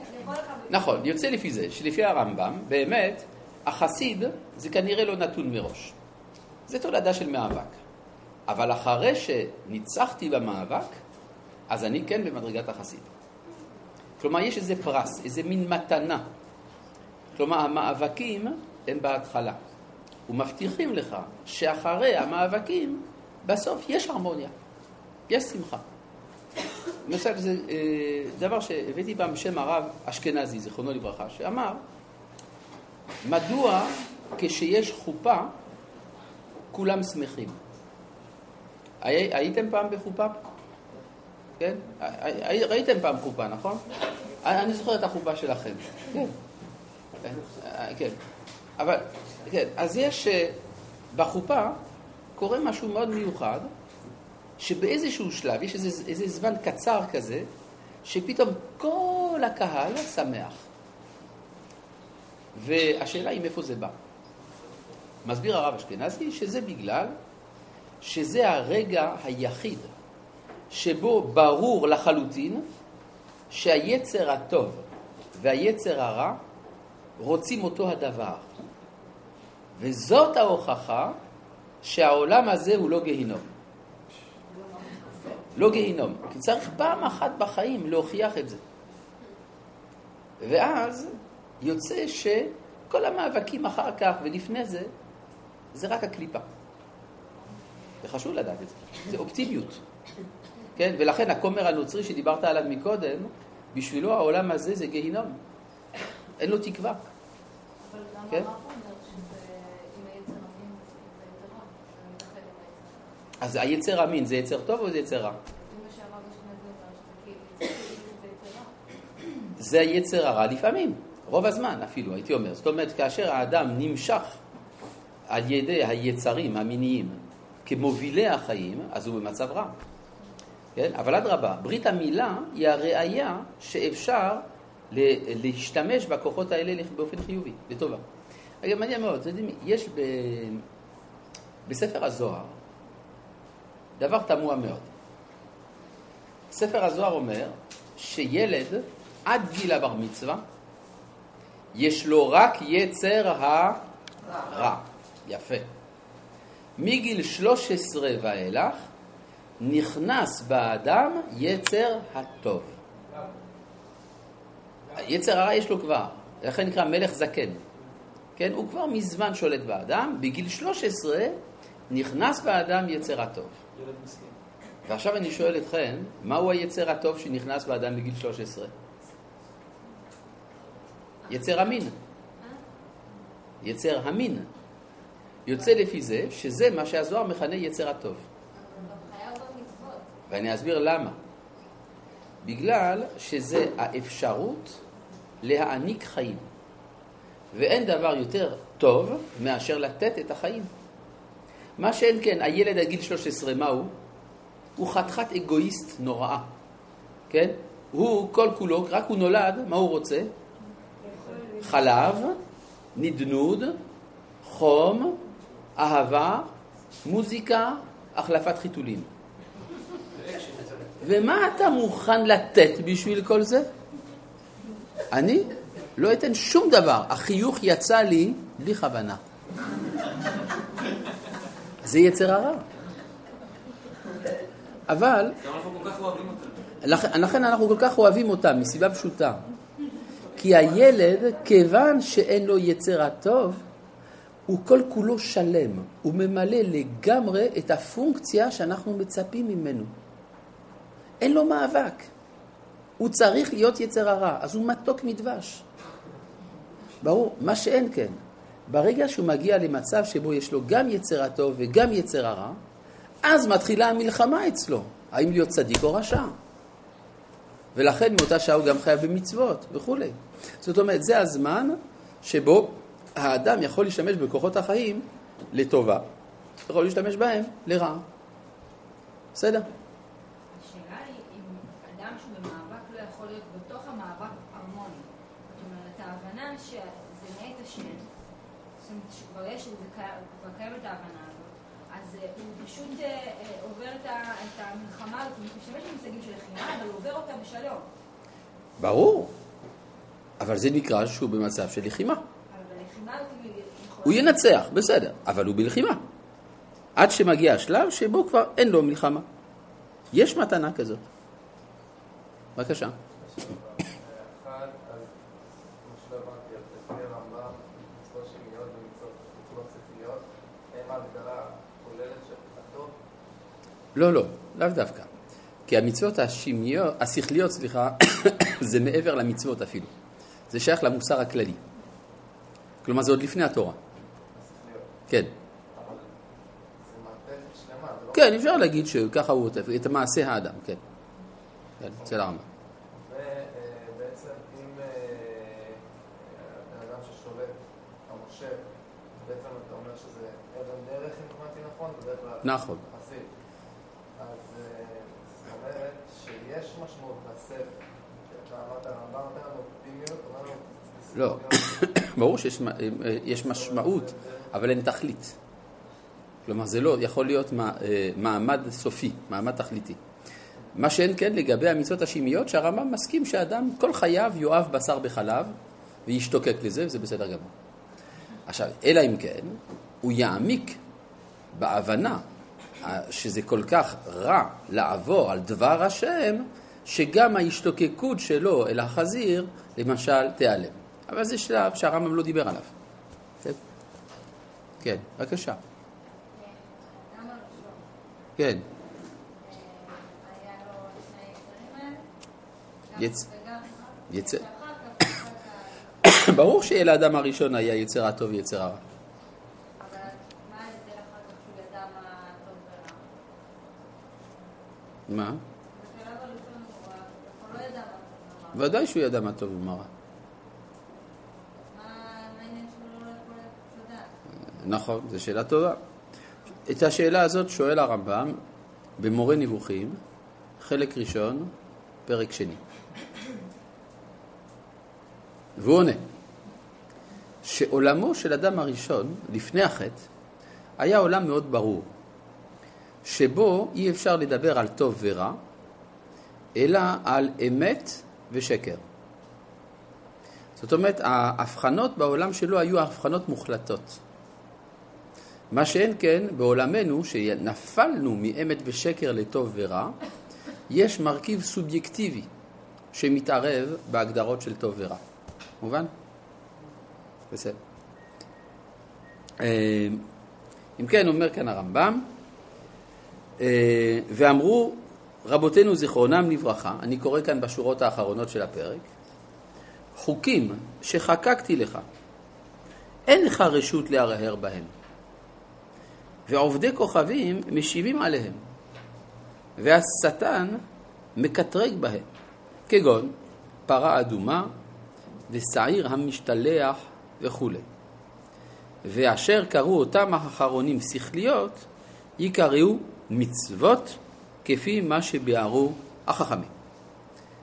נכון, יוצא לפי זה, שלפי הרמב"ם, באמת, החסיד זה כנראה לא נתון מראש. זה תולדה של מאבק. אבל אחרי שניצחתי במאבק, אז אני כן במדרגת החסיד. כלומר, יש איזה פרס, איזה מין מתנה. כלומר, המאבקים הם בהתחלה. ומבטיחים לך שאחרי המאבקים, בסוף יש הרמוניה, יש שמחה. למשל, זה אה, דבר שהבאתי פעם בשם הרב אשכנזי, זיכרונו לברכה, שאמר, מדוע כשיש חופה כולם שמחים? הי, הייתם פעם בחופה? כן? הי, ראיתם פעם חופה, נכון? אני זוכר את החופה שלכם. כן. כן. אבל, כן, אז יש, אה, בחופה קורה משהו מאוד מיוחד, שבאיזשהו שלב, יש איזה, איזה זמן קצר כזה, שפתאום כל הקהל שמח. והשאלה היא מאיפה זה בא. מסביר הרב אשכנזי שזה בגלל שזה הרגע היחיד שבו ברור לחלוטין שהיצר הטוב והיצר הרע רוצים אותו הדבר. וזאת ההוכחה שהעולם הזה הוא לא גיהינום. לא גיהינום. כי צריך פעם אחת בחיים להוכיח את זה. ואז יוצא שכל המאבקים אחר כך ולפני זה, זה רק הקליפה. וחשוב לדעת את זה. זה אופטימיות. כן? ולכן הכומר הנוצרי שדיברת עליו מקודם, בשבילו העולם הזה זה גיהינום. אין לו תקווה.
אבל למה
כן?
הרב אומר שזה עם היצר המין זה יותר רע, שזה מתאחד עם היצר?
אז היצר המין זה יצר טוב או זה יצר רע?
זה יצר רע.
זה היצר הרע לפעמים, רוב הזמן אפילו, הייתי אומר. זאת אומרת, כאשר האדם נמשך על ידי היצרים המיניים כמובילי החיים, אז הוא במצב רע. כן? אבל אדרבה, ברית המילה היא הראייה שאפשר להשתמש בכוחות האלה באופן חיובי, לטובה. אגב, מעניין מאוד, אתם יודעים, יש ב... בספר הזוהר דבר תמוה מאוד. ספר הזוהר אומר שילד עד גיל הבר מצווה יש לו רק יצר הרע. יפה. מגיל 13 ואילך נכנס באדם יצר הטוב. יצר הרע יש לו כבר, לכן נקרא מלך זקן. כן, הוא כבר מזמן שולט באדם, בגיל 13 נכנס באדם יצר הטוב. ועכשיו אני שואל אתכם, מהו היצר הטוב שנכנס באדם בגיל 13? יצר המין. יצר המין. יוצא לפי זה שזה מה שהזוהר מכנה יצר הטוב. ואני אסביר למה. בגלל שזה האפשרות להעניק חיים. ואין דבר יותר טוב מאשר לתת את החיים. מה שאין כן, הילד עד גיל 13, מה הוא? הוא חתיכת אגואיסט נוראה, כן? הוא כל כולו, רק הוא נולד, מה הוא רוצה? חלב, נדנוד, חום, אהבה, מוזיקה, החלפת חיתולים. ומה אתה מוכן לתת בשביל כל זה? אני לא אתן שום דבר. החיוך יצא לי בלי כוונה. זה יצר הרע. אבל, לכן אנחנו כל כך אוהבים אותם, מסיבה פשוטה. כי הילד, כיוון שאין לו יצר הטוב, הוא כל כולו שלם. הוא ממלא לגמרי את הפונקציה שאנחנו מצפים ממנו. אין לו מאבק. הוא צריך להיות יצר הרע, אז הוא מתוק מדבש. ברור, מה שאין כן. ברגע שהוא מגיע למצב שבו יש לו גם יצר הטוב וגם יצר הרע, אז מתחילה המלחמה אצלו, האם להיות צדיק או רשע. ולכן מאותה שעה הוא גם חייב במצוות וכולי. זאת אומרת, זה הזמן שבו האדם יכול להשתמש בכוחות החיים לטובה, יכול להשתמש בהם לרעה. בסדר?
השאלה היא אם אדם שהוא במאבק לא יכול להיות בתוך המאבק הרמוני. זאת אומרת, ההבנה שזה מאת השם, זאת אומרת שכבר קיימת ההבנה הזאת, אז אה, הוא פשוט אה, אה, עובר את המלחמה הזאת, הוא משתמש במושגים של לחימה, אבל הוא עובר אותה בשלום.
ברור. אבל זה נקרא שהוא במצב של לחימה. הוא ינצח, בסדר, אבל הוא בלחימה. עד שמגיע השלב שבו כבר אין לו מלחמה. יש מתנה כזאת. בבקשה. לא, לא, לאו דווקא. כי המצוות השמיות, השכליות, סליחה, זה מעבר למצוות אפילו. זה שייך למוסר הכללי. כלומר, זה עוד לפני התורה. כן. כן, אפשר להגיד שככה הוא עוטף, את מעשה האדם, כן. כן, אצל הרמב"ם.
נכון, בדרך כלל
נכון.
חסיד. אז אה, זאת אומרת שיש משמעות לספר. אתה אמרת, הרמב"ם נותן לנו אופטימיות, אומר לנו...
לא, ברור שיש יש משמעות, אבל אין תכלית. כלומר, זה לא יכול להיות אה, מעמד סופי, מעמד תכליתי. מה שאין כן לגבי המצוות השמיות, שהרמב"ם מסכים שאדם כל חייו יאהב בשר בחלב וישתוקק לזה, וזה בסדר גמור. עכשיו, אלא אם כן, הוא יעמיק בהבנה אה, שזה כל כך רע לעבור על דבר השם, שגם ההשתוקקות שלו אל החזיר, למשל, תיעלם. אבל זה שלב שהרמב"ם לא דיבר עליו. כן, כן בבקשה. כן, יצ-
כך,
ברור שלאדם הראשון היה יצר הטוב ויצר הרע.
אבל מה ההבדל אחר כך שהוא ידע מה טוב ורע?
מה?
בשלב הראשון הוא הוא לא ידע מה טוב ורע.
ודאי שהוא ידע מה טוב ומה רע.
מה מה לא?
נכון, זו שאלה טובה. את השאלה הזאת שואל הרמב"ם במורה נבוכים, חלק ראשון, פרק שני. והוא עונה שעולמו של אדם הראשון, לפני החטא, היה עולם מאוד ברור, שבו אי אפשר לדבר על טוב ורע, אלא על אמת ושקר. זאת אומרת, ההבחנות בעולם שלו היו הבחנות מוחלטות. מה שאין כן, בעולמנו, שנפלנו מאמת ושקר לטוב ורע, יש מרכיב סובייקטיבי שמתערב בהגדרות של טוב ורע. מובן? בסדר. אה, אם כן, אומר כאן הרמב"ם, ואמרו רבותינו זיכרונם לברכה, אני קורא כאן בשורות האחרונות של הפרק, חוקים שחקקתי לך, אין לך רשות להרהר בהם. ועובדי כוכבים משיבים עליהם, והשטן מקטרג בהם, כגון פרה אדומה ושעיר המשתלח וכו'. ואשר קראו אותם האחרונים שכליות, יקראו מצוות כפי מה שביארו החכמים.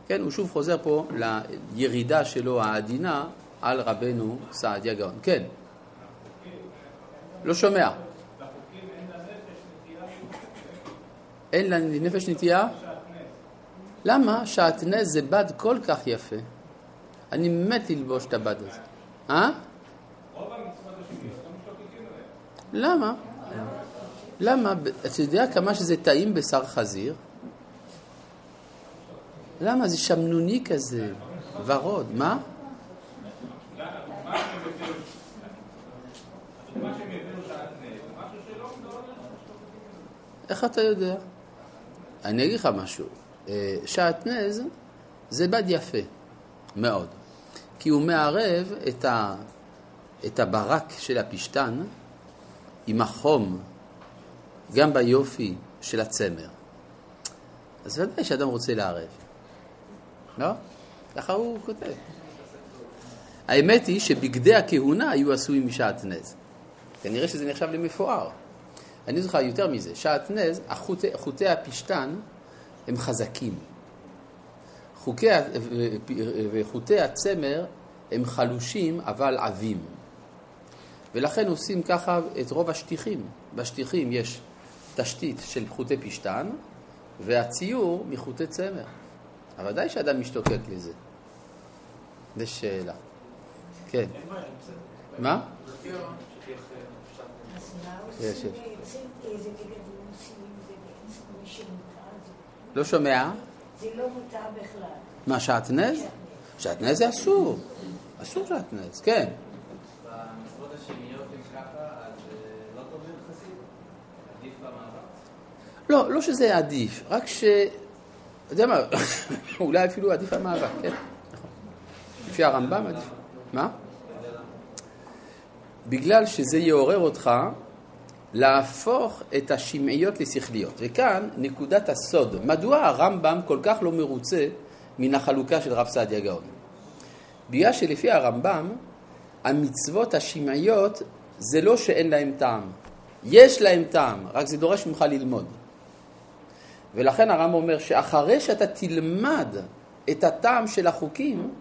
כן, הוא שוב חוזר פה לירידה שלו העדינה על רבנו סעדיה גאון. כן. לא שומע. אין לה נפש נטייה? למה? שעטנז זה בד כל כך יפה. אני מת ללבוש את הבד הזה. אה? למה? למה? אתה יודע כמה שזה טעים בשר חזיר? למה? זה שמנוני כזה, ורוד. מה? איך אתה יודע? אני אגיד לך משהו. אה, שעטנז זה בד יפה מאוד, כי הוא מערב את, ה, את הברק של הפשתן עם החום, גם ביופי של הצמר. אז ודאי שאדם רוצה לערב. לא? ככה הוא כותב. האמת היא שבגדי הכהונה היו עשויים משעטנז. כנראה שזה נחשב למפואר. אני זוכר יותר מזה, שעטנז, החוטי, חוטי הפשתן הם חזקים. חוקי, וחוטי הצמר הם חלושים אבל עבים. ולכן עושים ככה את רוב השטיחים. בשטיחים יש תשתית של חוטי פשתן והציור מחוטי צמר. אבל ודאי שאדם משתוקק לזה. זו שאלה. כן. מה? יש, יש.
שמותר זה-
לא שומע?
זה לא מותר בכלל.
מה, שעטנז? שעטנז זה אסור. אסור שעטנז, כן.
במשרות השמיות אם ככה, אז אה, לא
לא שזה עדיף, רק ש... אתה יודע מה, אולי אפילו עדיף המאבק, כן, נכון. לפי הרמב"ם עדיף. מה? בגלל שזה יעורר אותך להפוך את השמעיות לשכליות. וכאן נקודת הסוד. מדוע הרמב"ם כל כך לא מרוצה מן החלוקה של רב סעדיה גאון? בגלל שלפי הרמב"ם, המצוות השמעיות זה לא שאין להם טעם. יש להם טעם, רק זה דורש ממך ללמוד. ולכן הרמב"ם אומר שאחרי שאתה תלמד את הטעם של החוקים,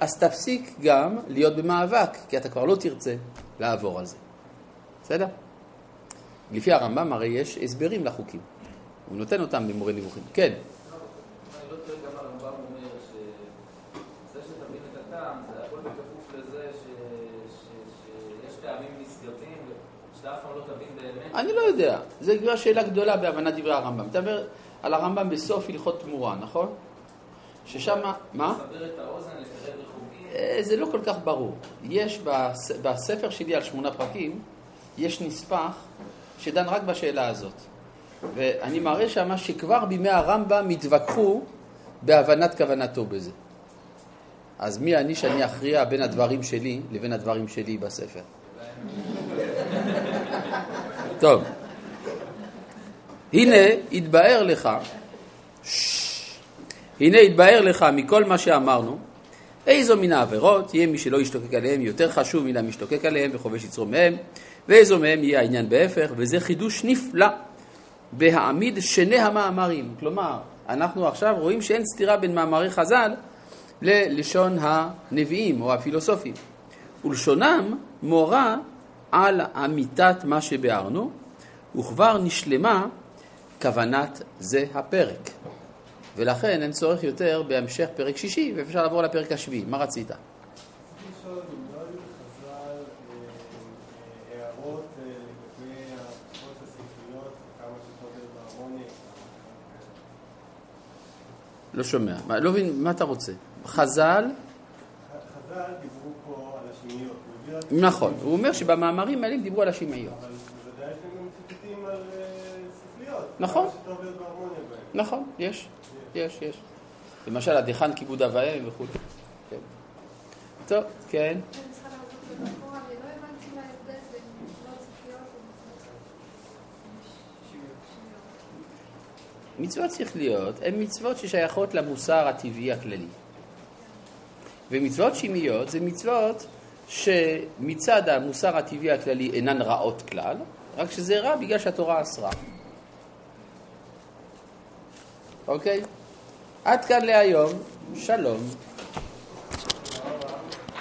אז תפסיק גם להיות במאבק, כי אתה כבר לא תרצה לעבור על זה. בסדר? לפי הרמב"ם הרי יש הסברים לחוקים. הוא נותן אותם במורה נבוכים. כן.
אני לא טועה גם הרמב"ם אומר שזה שתבין את הטעם, זה הכל בכפוף לזה ש- ש- שיש טעמים נשגבים, ושאתה אף פעם לא
לא יודע, זו כבר שאלה גדולה בהבנת דברי הרמב"ם. אתה אומר על הרמב"ם בסוף הלכות תמורה, נכון? ששם, מה?
לסבר את האוזן, לקרב רחוקים.
אה, זה לא כל כך ברור. יש בס- בספר שלי על שמונה פרקים, יש נספח שדן רק בשאלה הזאת. ואני מראה שמה שכבר בימי הרמב"ם התווכחו בהבנת כוונתו בזה. אז מי אני שאני אכריע בין הדברים שלי לבין הדברים שלי בספר? טוב, הנה התבאר לך. הנה התבאר לך מכל מה שאמרנו, איזו מן העבירות יהיה מי שלא ישתוקק עליהם יותר חשוב מן המשתוקק עליהם וחובש יצרו מהם, ואיזו מהם יהיה העניין בהפך, וזה חידוש נפלא בהעמיד שני המאמרים. כלומר, אנחנו עכשיו רואים שאין סתירה בין מאמרי חז"ל ללשון הנביאים או הפילוסופים. ולשונם מורה על אמיתת מה שביארנו, וכבר נשלמה כוונת זה הפרק. ולכן אין צורך יותר בהמשך פרק שישי, ואפשר לעבור לפרק השביעי. מה רצית?
לא היו לחז"ל אה, אה, הערות אה, לגבי התקופות הספריות, כמה שכותב בהרמוניה.
לא שומע. מה, לא מבין, מה אתה רוצה? חז"ל,
חז"ל דיברו פה על השמיות.
נכון, הוא אומר שבמאמרים האלה דיברו על השמעיות.
אבל בוודאי יש להם גם ציטוטים על אה, ספריות.
נכון. נכון, יש, יש, יש. למשל, הדחן כיבוד אב ואם וכו'. כן. טוב, כן.
לא
מצוות שכליות הן מצוות ששייכות למוסר הטבעי הכללי. ומצוות שמיות זה מצוות שמצד המוסר הטבעי הכללי אינן רעות כלל, רק שזה רע בגלל שהתורה אסרה. אוקיי? עד כאן להיום, שלום.